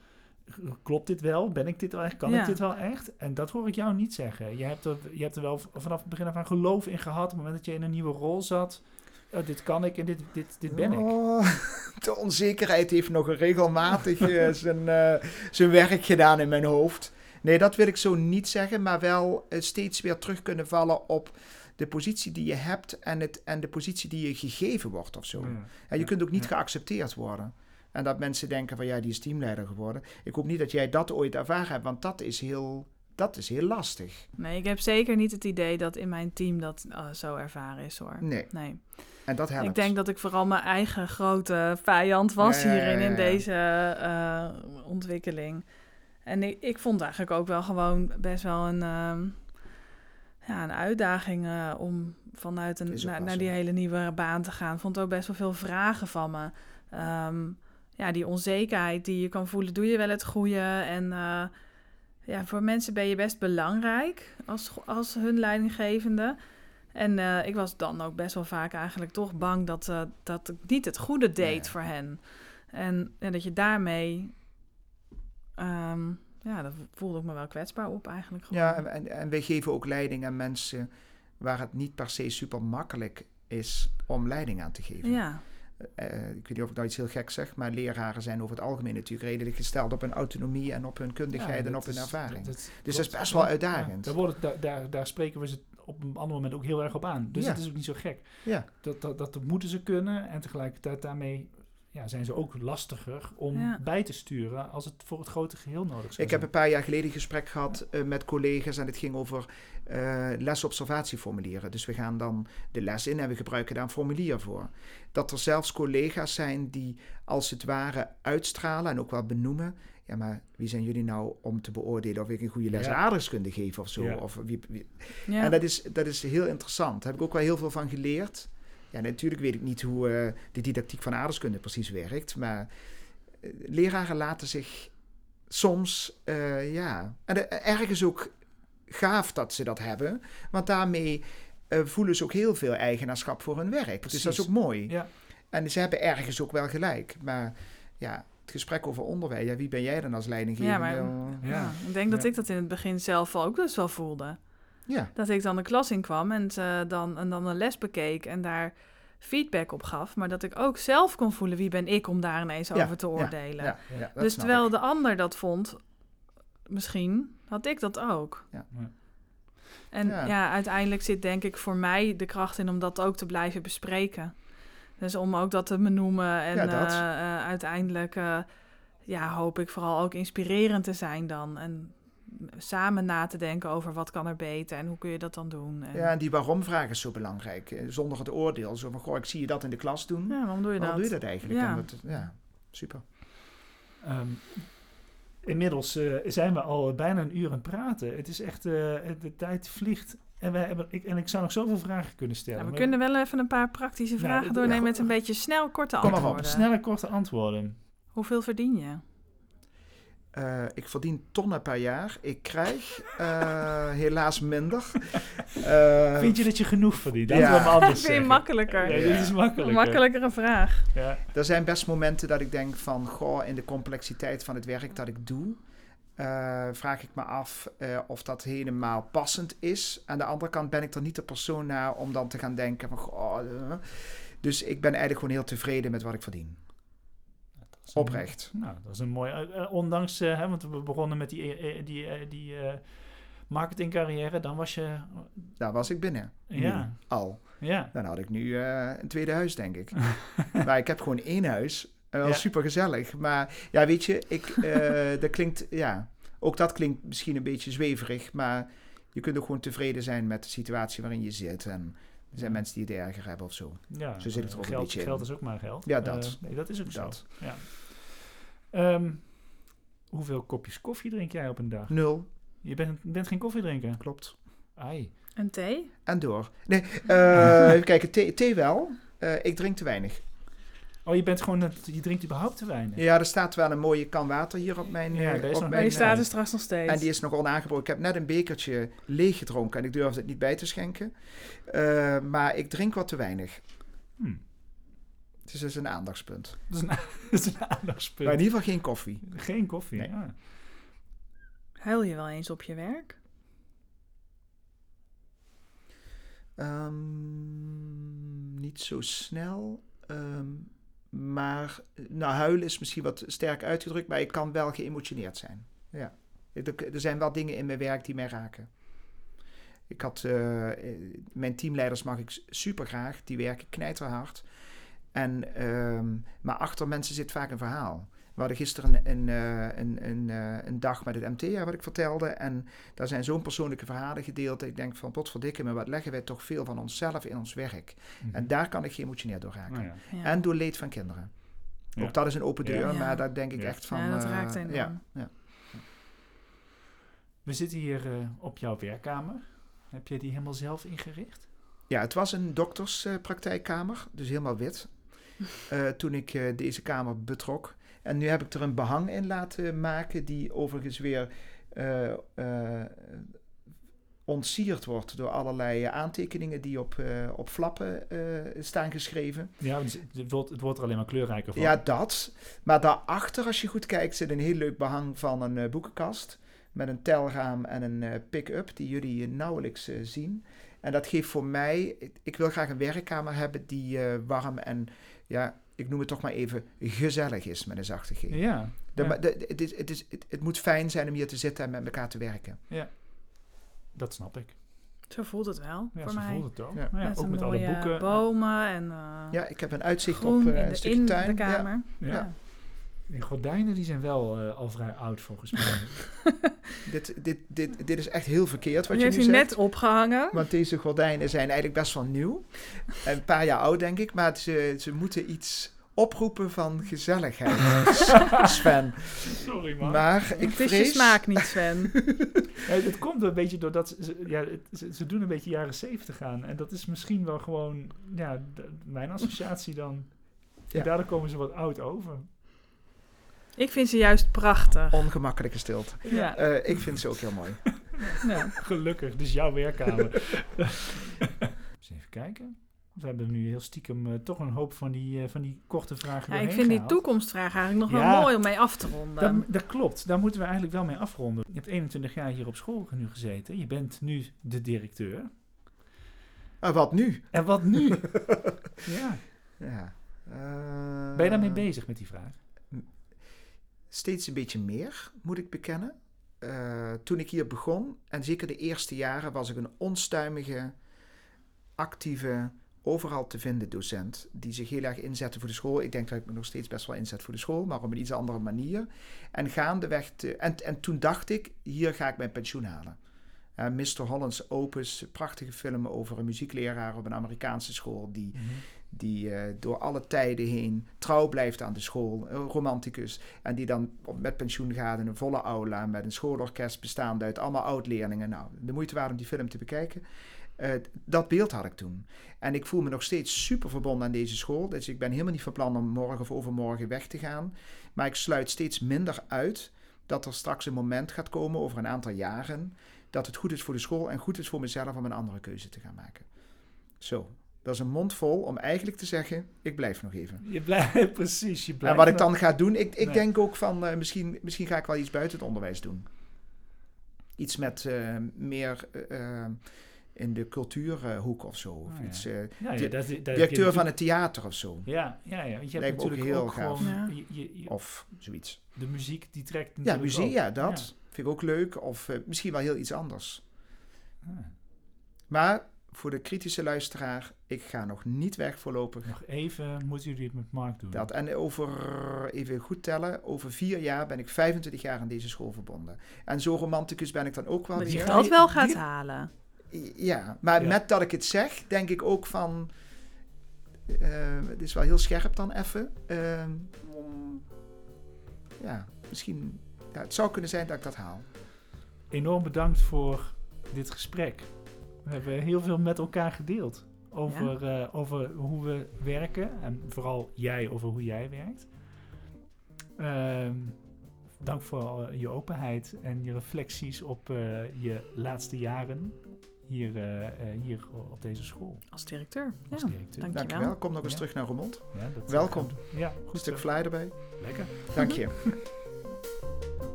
klopt dit wel? Ben ik dit wel echt? Kan Ja. ik dit wel echt? En dat hoor ik jou niet zeggen. Je hebt er, je hebt er wel vanaf het begin af aan geloof in gehad, op het moment dat je in een nieuwe rol zat. Oh, dit kan ik en dit, dit, dit ben ik. Oh, *laughs* de onzekerheid heeft nog regelmatig uh, *laughs* zijn, uh, zijn werk gedaan in mijn hoofd. Nee, dat wil ik zo niet zeggen, maar wel uh, steeds weer terug kunnen vallen op de positie die je hebt en, het, en de positie die je gegeven wordt of zo. Ja. En je Ja, kunt ook niet ja. geaccepteerd worden. En dat mensen denken van ja, die is teamleider geworden. Ik hoop niet dat jij dat ooit ervaren hebt, want dat is heel, dat is heel lastig. Nee, ik heb zeker niet het idee dat in mijn team dat uh, zo ervaren is hoor. Nee, Nee. en dat helpt. Ik denk dat ik vooral mijn eigen grote vijand was Ja, ja, ja, hierin in deze uh, ontwikkeling. En ik, ik vond eigenlijk ook wel gewoon best wel een, um, ja, een uitdaging uh, om vanuit een, na, naar die hele nieuwe baan te gaan. Vond ook best wel veel vragen van me. Um, ja, die onzekerheid die je kan voelen, doe je wel het goede? En uh, ja, voor mensen ben je best belangrijk als, als hun leidinggevende. En uh, ik was dan ook best wel vaak eigenlijk toch bang dat, uh, dat ik niet het goede deed Nee. voor hen. En, en dat je daarmee, um, ja, dat voelde ik me wel kwetsbaar op eigenlijk. Gewoon. Ja, en, en, en wij geven ook leiding aan mensen waar het niet per se super makkelijk is om leiding aan te geven. Ja, Uh, ik weet niet of ik nou iets heel gek zeg, maar leraren zijn over het algemeen natuurlijk redelijk gesteld op hun autonomie en op hun kundigheid Ja, en op hun is- ervaring. dat- dus dat is best wel uitdagend. Ja, daar, wordt het, daar, daar, spreken we ze op een ander moment ook heel erg op aan. Dus het is ook niet zo gek. Ja. Dat, dat, dat moeten ze kunnen en tegelijkertijd daarmee ja, zijn ze ook lastiger om Ja. bij te sturen als het voor het grote geheel nodig is. Ik heb een paar jaar geleden een gesprek gehad uh, met collega's en het ging over uh, lesobservatieformulieren. Dus we gaan dan de les in en we gebruiken daar een formulier voor. Dat er zelfs collega's zijn die als het ware uitstralen en ook wel benoemen. Ja, maar wie zijn jullie nou om te beoordelen of ik een goede les Ja. aardrijkskunde geef of zo? Ja. Of wie, wie. ja. En dat is, dat is heel interessant. Daar heb ik ook wel heel veel van geleerd. Ja, natuurlijk weet ik niet hoe uh, de didactiek van aardrijkskunde precies werkt, maar uh, leraren laten zich soms, uh, ja, en ergens ook gaaf dat ze dat hebben, want daarmee uh, voelen ze ook heel veel eigenaarschap voor hun werk. Precies. Dus dat is ook mooi. Ja. En ze hebben ergens ook wel gelijk, maar ja, het gesprek over onderwijs, ja, wie ben jij dan als leidinggevende? Ja, maar- Ja. Ja, ik denk dat ik dat in het begin zelf ook dus wel voelde. Ja. Dat ik dan de klas in kwam en, ze dan, en dan een les bekeek en daar feedback op gaf. Maar dat ik ook zelf kon voelen wie ben ik om daar ineens Ja, over te ja, oordelen. ja, ja, dat dus terwijl ik. de ander dat vond, misschien had ik dat ook. En Ja. ja. uiteindelijk zit denk ik voor mij de kracht in om dat ook te blijven bespreken. Dus om ook dat te benoemen en eh, eh, uiteindelijk eh, ja, hoop ik vooral ook inspirerend te zijn dan. En samen na te denken over wat kan er beter en hoe kun je dat dan doen. En, Ja, en die waarom-vraag is zo belangrijk. Eh, Zonder het oordeel. Zo van, goh, ik zie je dat in de klas doen. ja, waarom doe je Waarom dat? doe je dat eigenlijk? Ja. Dat, ja, super. Ehm, inmiddels eh, zijn we al bijna een uur aan het praten. Het is echt, eh, de tijd vliegt. En, wij hebben, ik, en ik zou nog zoveel vragen kunnen stellen. Ja, we maar kunnen wel even een paar praktische vragen doornemen ja, met een beetje snel korte Kom maar op, antwoorden. Snelle, korte antwoorden. Hoeveel verdien je? Eh, ik verdien tonnen per jaar. Ik krijg eh, helaas minder. *laughs* Eh, Vind je dat je genoeg verdient? ja. Laten we hem anders Vind je makkelijker? Ja, Ja. dit is makkelijker. Makkelijkere vraag. Ja. Er zijn best momenten dat ik denk van, goh, in de complexiteit van het werk dat ik doe, eh, vraag ik me af eh, of dat helemaal passend is. Aan de andere kant ben ik er niet de persoon naar om dan te gaan denken van, goh, dus ik ben eigenlijk gewoon heel tevreden met wat ik verdien. Een- Oprecht. Nou, dat is een mooi. eh, eh, ondanks, eh, hè, want we begonnen met die, die, die marketingcarrière, dan was je. Daar was ik binnen. Nu Ja. al. Ja. Dan had ik nu een tweede huis, denk ik. *laughs* maar ik heb gewoon één huis. Wel Ja. super gezellig. Maar ja, weet je, ik, *laughs* dat klinkt, ja, ook dat klinkt misschien een beetje zweverig. Maar je kunt ook gewoon tevreden zijn met de situatie waarin je zit. En er zijn mensen die het erger hebben of zo. ja Zo zit het er ook een geld, beetje in. Geld is ook maar geld. Ja, dat. Eh, nee, dat is ook Dat. zo. Ja. Ehm, hoeveel kopjes koffie drink jij op een dag? Nul, Je bent, bent geen koffiedrinker. klopt. Ai. Een thee? En door. Nee, eh, even kijken, thee, thee wel. Eh, ik drink te weinig. Oh, je bent gewoon, je drinkt überhaupt te weinig. Ja, er staat wel een mooie kan water hier op mijn... Ja, eh, daar is op nog- mijn die Nee, staat er straks nog steeds. En die is nog onaangebroken. Ik heb net een bekertje leeg gedronken en ik durfde het niet bij te schenken. Eh, maar ik drink wat te weinig. Hm. Dus dat is een aandachtspunt. *laughs* Dat, is een, *laughs* dat is een aandachtspunt. Maar in ieder geval geen koffie. Geen koffie. Nee. ja. Huil je wel eens op je werk? Ehm, niet zo snel. Ehm, maar, nou, huilen is misschien wat sterk uitgedrukt, maar ik kan wel geëmotioneerd zijn. Ja. Er, zijn wel dingen in mijn werk die mij raken. Ik had, eh, eh, mijn teamleiders mag ik super graag, die werken knijterhard. En, ehm, maar achter mensen zit vaak een verhaal. We hadden gisteren een, een, eh, een, een, eh, een dag met het MT, wat ik vertelde. En daar zijn zo'n persoonlijke verhalen gedeeld. Dat ik denk van, potverdikke me, wat leggen wij toch veel van onszelf in ons werk. Mhm. En daar kan ik geëmotioneerd door raken. Ja. Ja. En door leed van kinderen. Ja. Ook dat is een open deur, Ja. maar daar denk ik Ja. echt van... Ja, dat eh, raakt ja, ja. We zitten hier eh, op jouw werkkamer. Heb je die helemaal zelf ingericht? ja, het was een dokterspraktijkkamer, dus helemaal wit. *laughs* eh, toen ik eh, deze kamer betrok. En nu heb ik er een behang in laten maken, die overigens weer eh, ontsierd wordt door allerlei aantekeningen die op, eh, op flappen staan geschreven. Ja, het wordt, het wordt er alleen maar kleurrijker van. Ja, dat. Maar daarachter, als je goed kijkt, zit een heel leuk behang van een boekenkast. Met een telraam en een pick-up die jullie nauwelijks zien. En dat geeft voor mij, ik, ik wil graag een werkkamer hebben die warm en, ja, ik noem het toch maar even, gezellig is met een zachte G. Ja, De- ja, maar de- het, is, het, is, het, het moet fijn zijn om hier te zitten en met elkaar te werken. dat snap ik. Zo voelt het wel Ja, voor zo mij. voelt het ook. Ja. Ja. met ook met alle boeken. bomen en eh, Ja, ik heb een uitzicht op eh, in, een stukje in tuin. de Ja. kamer. Ja. Die gordijnen die zijn wel eh, al vrij oud volgens mij. *laughs* Dit, dit, dit, dit is echt heel verkeerd wat je nu zegt. net opgehangen. Want deze gordijnen zijn eigenlijk best wel nieuw. Een paar jaar oud, denk ik. Maar ze, ze moeten iets oproepen van gezelligheid, *laughs* Sven. Sorry man. Maar ik het is je vrees... smaak niet, Sven. *laughs* Ja, het komt een beetje doordat ze, ze- ja, het- ze, ze doen een beetje jaren zeventig aan. En dat is misschien wel gewoon ja, mijn associatie dan. Ja. En daardoor komen ze wat oud over. Ik vind ze juist prachtig. Ongemakkelijke stilte. Ja. Eh, ik vind ze ook heel mooi. *laughs* ja. Gelukkig, dus jouw werkkamer. *laughs* Eens even kijken. We hebben nu heel stiekem eh, toch een hoop van die, eh, van die korte vragen Ja, ik vind die toekomstvraag eigenlijk nog Ja. wel mooi om mee af te ronden. Dat, dat klopt, daar moeten we eigenlijk wel mee afronden. Je hebt 21 jaar hier op school nu gezeten. Je bent nu de directeur. Maar wat nu? En wat nu? *laughs* ja. Ja. Eh, Ben je daarmee bezig met die vraag? Steeds een beetje meer, moet ik bekennen. eh, toen ik hier begon, en zeker de eerste jaren, was ik een onstuimige, actieve, overal te vinden docent. Die zich heel erg inzette voor de school. Ik denk dat ik me nog steeds best wel inzet voor de school, maar op een iets andere manier. En gaandeweg. Te, en, en toen dacht ik, hier ga ik mijn pensioen halen. Uh, Mr. Holland's Opus, prachtige film over een muziekleraar op een Amerikaanse school. Die, Mhm. Die uh, door alle tijden heen trouw blijft aan de school. Romanticus. En die dan met pensioen gaat in een volle aula. Met een schoolorkest bestaande uit allemaal oud-leerlingen. Nou, de moeite waard om die film te bekijken. Uh, dat beeld had ik toen. En ik voel me nog steeds super verbonden aan deze school. Dus ik ben helemaal niet van plan om morgen of overmorgen weg te gaan. Maar ik sluit steeds minder uit dat er straks een moment gaat komen over een aantal jaren. dat het goed is voor de school en goed is voor mezelf om een andere keuze te gaan maken. Zo, dat is een mond vol om eigenlijk te zeggen: ik blijf nog even. Je blijft *laughs* precies. Je blijft en wat ik dan ga doen, ik, ik nee. denk ook van uh, misschien, misschien ga ik wel iets buiten het onderwijs doen. Iets met uh, meer. Uh, in de cultuurhoek of zo. Of Oh, ja. iets, uh, Ja, ja, di- dat- dat- directeur dat- van het theater of zo. Ja, ja, ja. Want je hebt Lijkt me ook natuurlijk heel ook gaaf. gewoon... Ja. Je, je, je- Of zoiets. de muziek die trekt Ja, natuurlijk muziek, ook. ja, dat. Vind ik ook leuk. Of uh, misschien wel heel iets anders. Ah, Maar voor de kritische luisteraar, ik ga nog niet weg voorlopig. nog even moeten jullie het met Mark doen. Dat. En over, even goed tellen, over vier jaar ben ik 25 jaar aan deze school verbonden. En zo romanticus ben ik dan ook wel Dat je weer. geld wel gaat halen. Ja, maar Ja. met dat ik het zeg, denk ik ook van. eh, het is wel heel scherp dan even. Ehm, ja, misschien. Ja, het zou kunnen zijn dat ik dat haal. Enorm bedankt voor dit gesprek. We hebben heel veel met elkaar gedeeld. Over, eh, over hoe we werken. En vooral jij over hoe jij werkt. Ehm, dank voor eh, je openheid en je reflecties op eh, je laatste jaren hier, hier op deze school Als directeur. als ja. directeur. Dank- Dankjewel. Dankjewel. Kom nog eens Ja. terug naar Roermond. Ja, dat Welkom. doen. Ja, Een goed stuk zo. fly erbij. Lekker. Dank je. *laughs*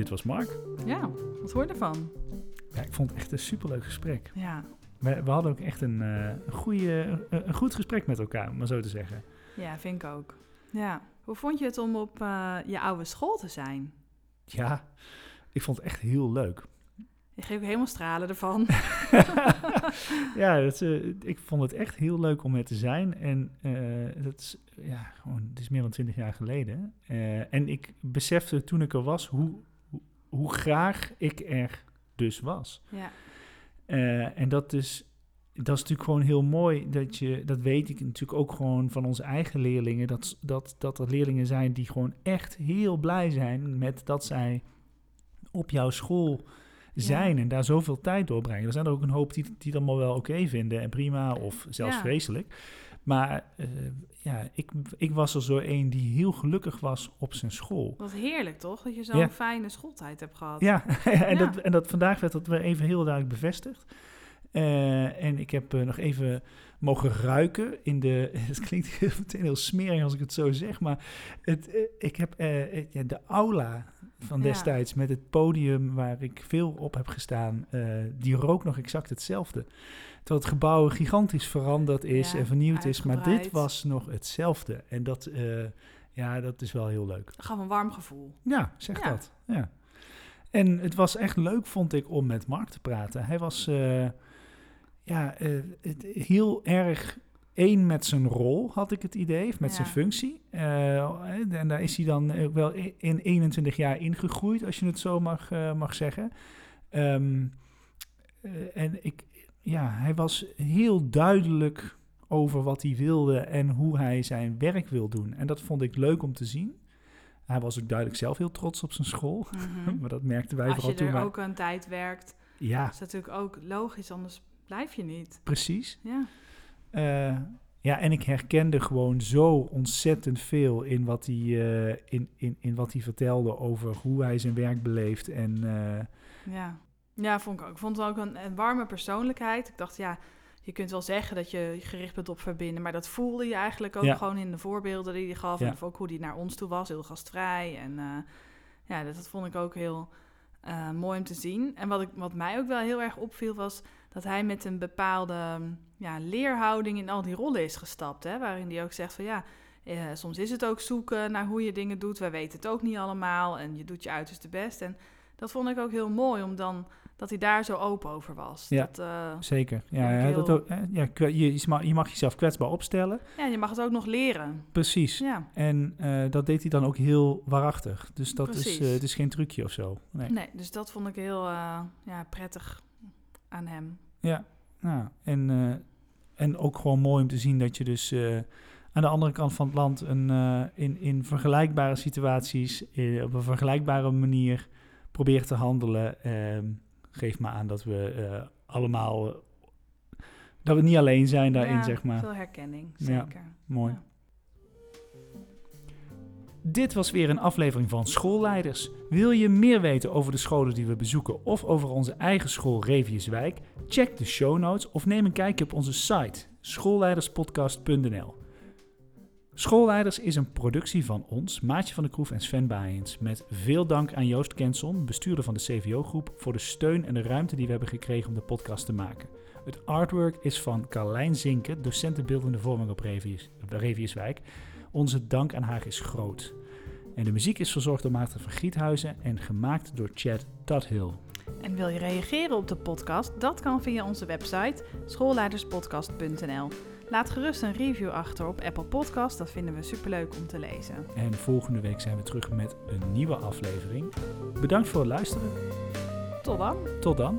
Dit was Mark. Ja, wat hoor je ervan? Ja, ik vond het echt een superleuk gesprek. Ja. We, we hadden ook echt een, eh, goede, een, een goed gesprek met elkaar, om maar zo te zeggen. ja, vind ik ook. Ja. Hoe vond je het om op eh, je oude school te zijn? Ja, ik vond het echt heel leuk. Je ging ook helemaal stralen ervan. *laughs* ja, dat, eh, ik vond het echt heel leuk om er te zijn. En dat is, ja, gewoon, het is meer dan twintig jaar geleden. En ik besefte toen ik er was hoe, hoe, graag ik er dus was. ja. Eh, en dat is, dat is natuurlijk gewoon heel mooi. Dat, je, dat weet ik natuurlijk ook gewoon van onze eigen leerlingen. Dat, dat, dat er leerlingen zijn die gewoon echt heel blij zijn met dat zij op jouw school zijn en daar zoveel tijd doorbrengen. Er zijn er ook een hoop die, die het allemaal wel oké vinden en prima of zelfs Ja. vreselijk. Maar eh, ja, ik, ik was er zo een die heel gelukkig was op zijn school. Wat heerlijk toch? Dat je zo'n Ja. fijne schooltijd hebt gehad. Ja, *laughs* en, Ja. Dat, en dat vandaag werd dat weer even heel duidelijk bevestigd. Eh, en ik heb eh, nog even mogen ruiken in de. *laughs* Het klinkt *laughs* meteen heel smerig als ik het zo zeg, maar het, eh, ik heb ja, de aula van Ja. destijds met het podium waar ik veel op heb gestaan, die rook nog exact hetzelfde. Terwijl het gebouw gigantisch veranderd is Ja, en vernieuwd is, maar dit was nog hetzelfde. En dat, ja, dat is wel heel leuk. Dat gaf een warm gevoel. Ja, zeg dat. Ja. En het was echt leuk, vond ik, om met Mark te praten. Hij was ja, eh, het, heel erg één met zijn rol, had ik het idee, of met Ja. zijn functie. Eh, en daar is hij dan ook wel in 21 jaar ingegroeid, als je het zo mag, eh, mag zeggen. Ehm, eh, en ik, ja, hij was heel duidelijk over wat hij wilde en hoe hij zijn werk wil doen. En dat vond ik leuk om te zien. Hij was ook duidelijk zelf heel trots op zijn school. Mhm. *laughs* Maar dat merkten wij Als vooral je toen er wij... ook een tijd werkt, Ja, is natuurlijk ook logisch, anders blijf je niet. precies. Ja, Eh, ja, en ik herkende gewoon zo ontzettend veel in wat hij, eh, in, in, in wat hij vertelde over hoe hij zijn werk beleeft. En eh, ja. ja, vond ik ook. Ik vond het ook een, een warme persoonlijkheid. Ik dacht, ja, je kunt wel zeggen dat je gericht bent op verbinden, maar dat voelde je eigenlijk ook Ja. gewoon in de voorbeelden die hij gaf. Ja. En ook hoe hij naar ons toe was, heel gastvrij. En ja, dat, dat vond ik ook heel eh, mooi om te zien. En wat, ik, wat mij ook wel heel erg opviel, was dat hij met een bepaalde ja, leerhouding in al die rollen is gestapt. Hè? Waarin hij ook zegt van ja, Eh, soms is het ook zoeken naar hoe je dingen doet. Wij weten het ook niet allemaal en je doet je uiterste best. En dat vond ik ook heel mooi, om dan dat hij daar zo open over was. Ja. Dat, eh, Zeker. Ja, ja, dat ook, ja, je, je mag- je mag jezelf kwetsbaar opstellen. ja, je mag het ook nog leren. Precies. Ja, En eh, dat deed hij dan ook heel waarachtig. Dus dat is, eh, het is geen trucje of zo. Nee. nee, dus dat vond ik heel ja, prettig aan hem. Ja, nou, en, en ook gewoon mooi om te zien dat je dus aan de andere kant van het land een, in, in vergelijkbare situaties eh, op een vergelijkbare manier probeert te handelen. Ehm geeft me aan dat we eh, allemaal, dat we niet alleen zijn daarin, Ja, zeg maar. Veel herkenning, Ja. zeker. Mooi. Ja. Dit was weer een aflevering van Schoolleiders. Wil je meer weten over de scholen die we bezoeken of over onze eigen school Reviuswijk? Check de show notes of neem een kijkje op onze site schoolleiderspodcast.nl. Schoolleiders is een productie van ons, Maatje van de Kroef en Sven Baaiens. Met veel dank aan Joost Kenson, bestuurder van de CVO-groep, voor de steun en de ruimte die we hebben gekregen om de podcast te maken. Het artwork is van Carlijn Zinken, docenten beeldende vorming op Revius. Onze dank aan haar is groot. En de muziek is verzorgd door Maarten van Giethuizen en gemaakt door Chad Duthill. En wil je reageren op de podcast? Dat kan via onze website schoolleiderspodcast.nl. Laat gerust een review achter op Apple Podcast, dat vinden we superleuk om te lezen. En volgende week zijn we terug met een nieuwe aflevering. Bedankt voor het luisteren. Tot dan! Tot dan.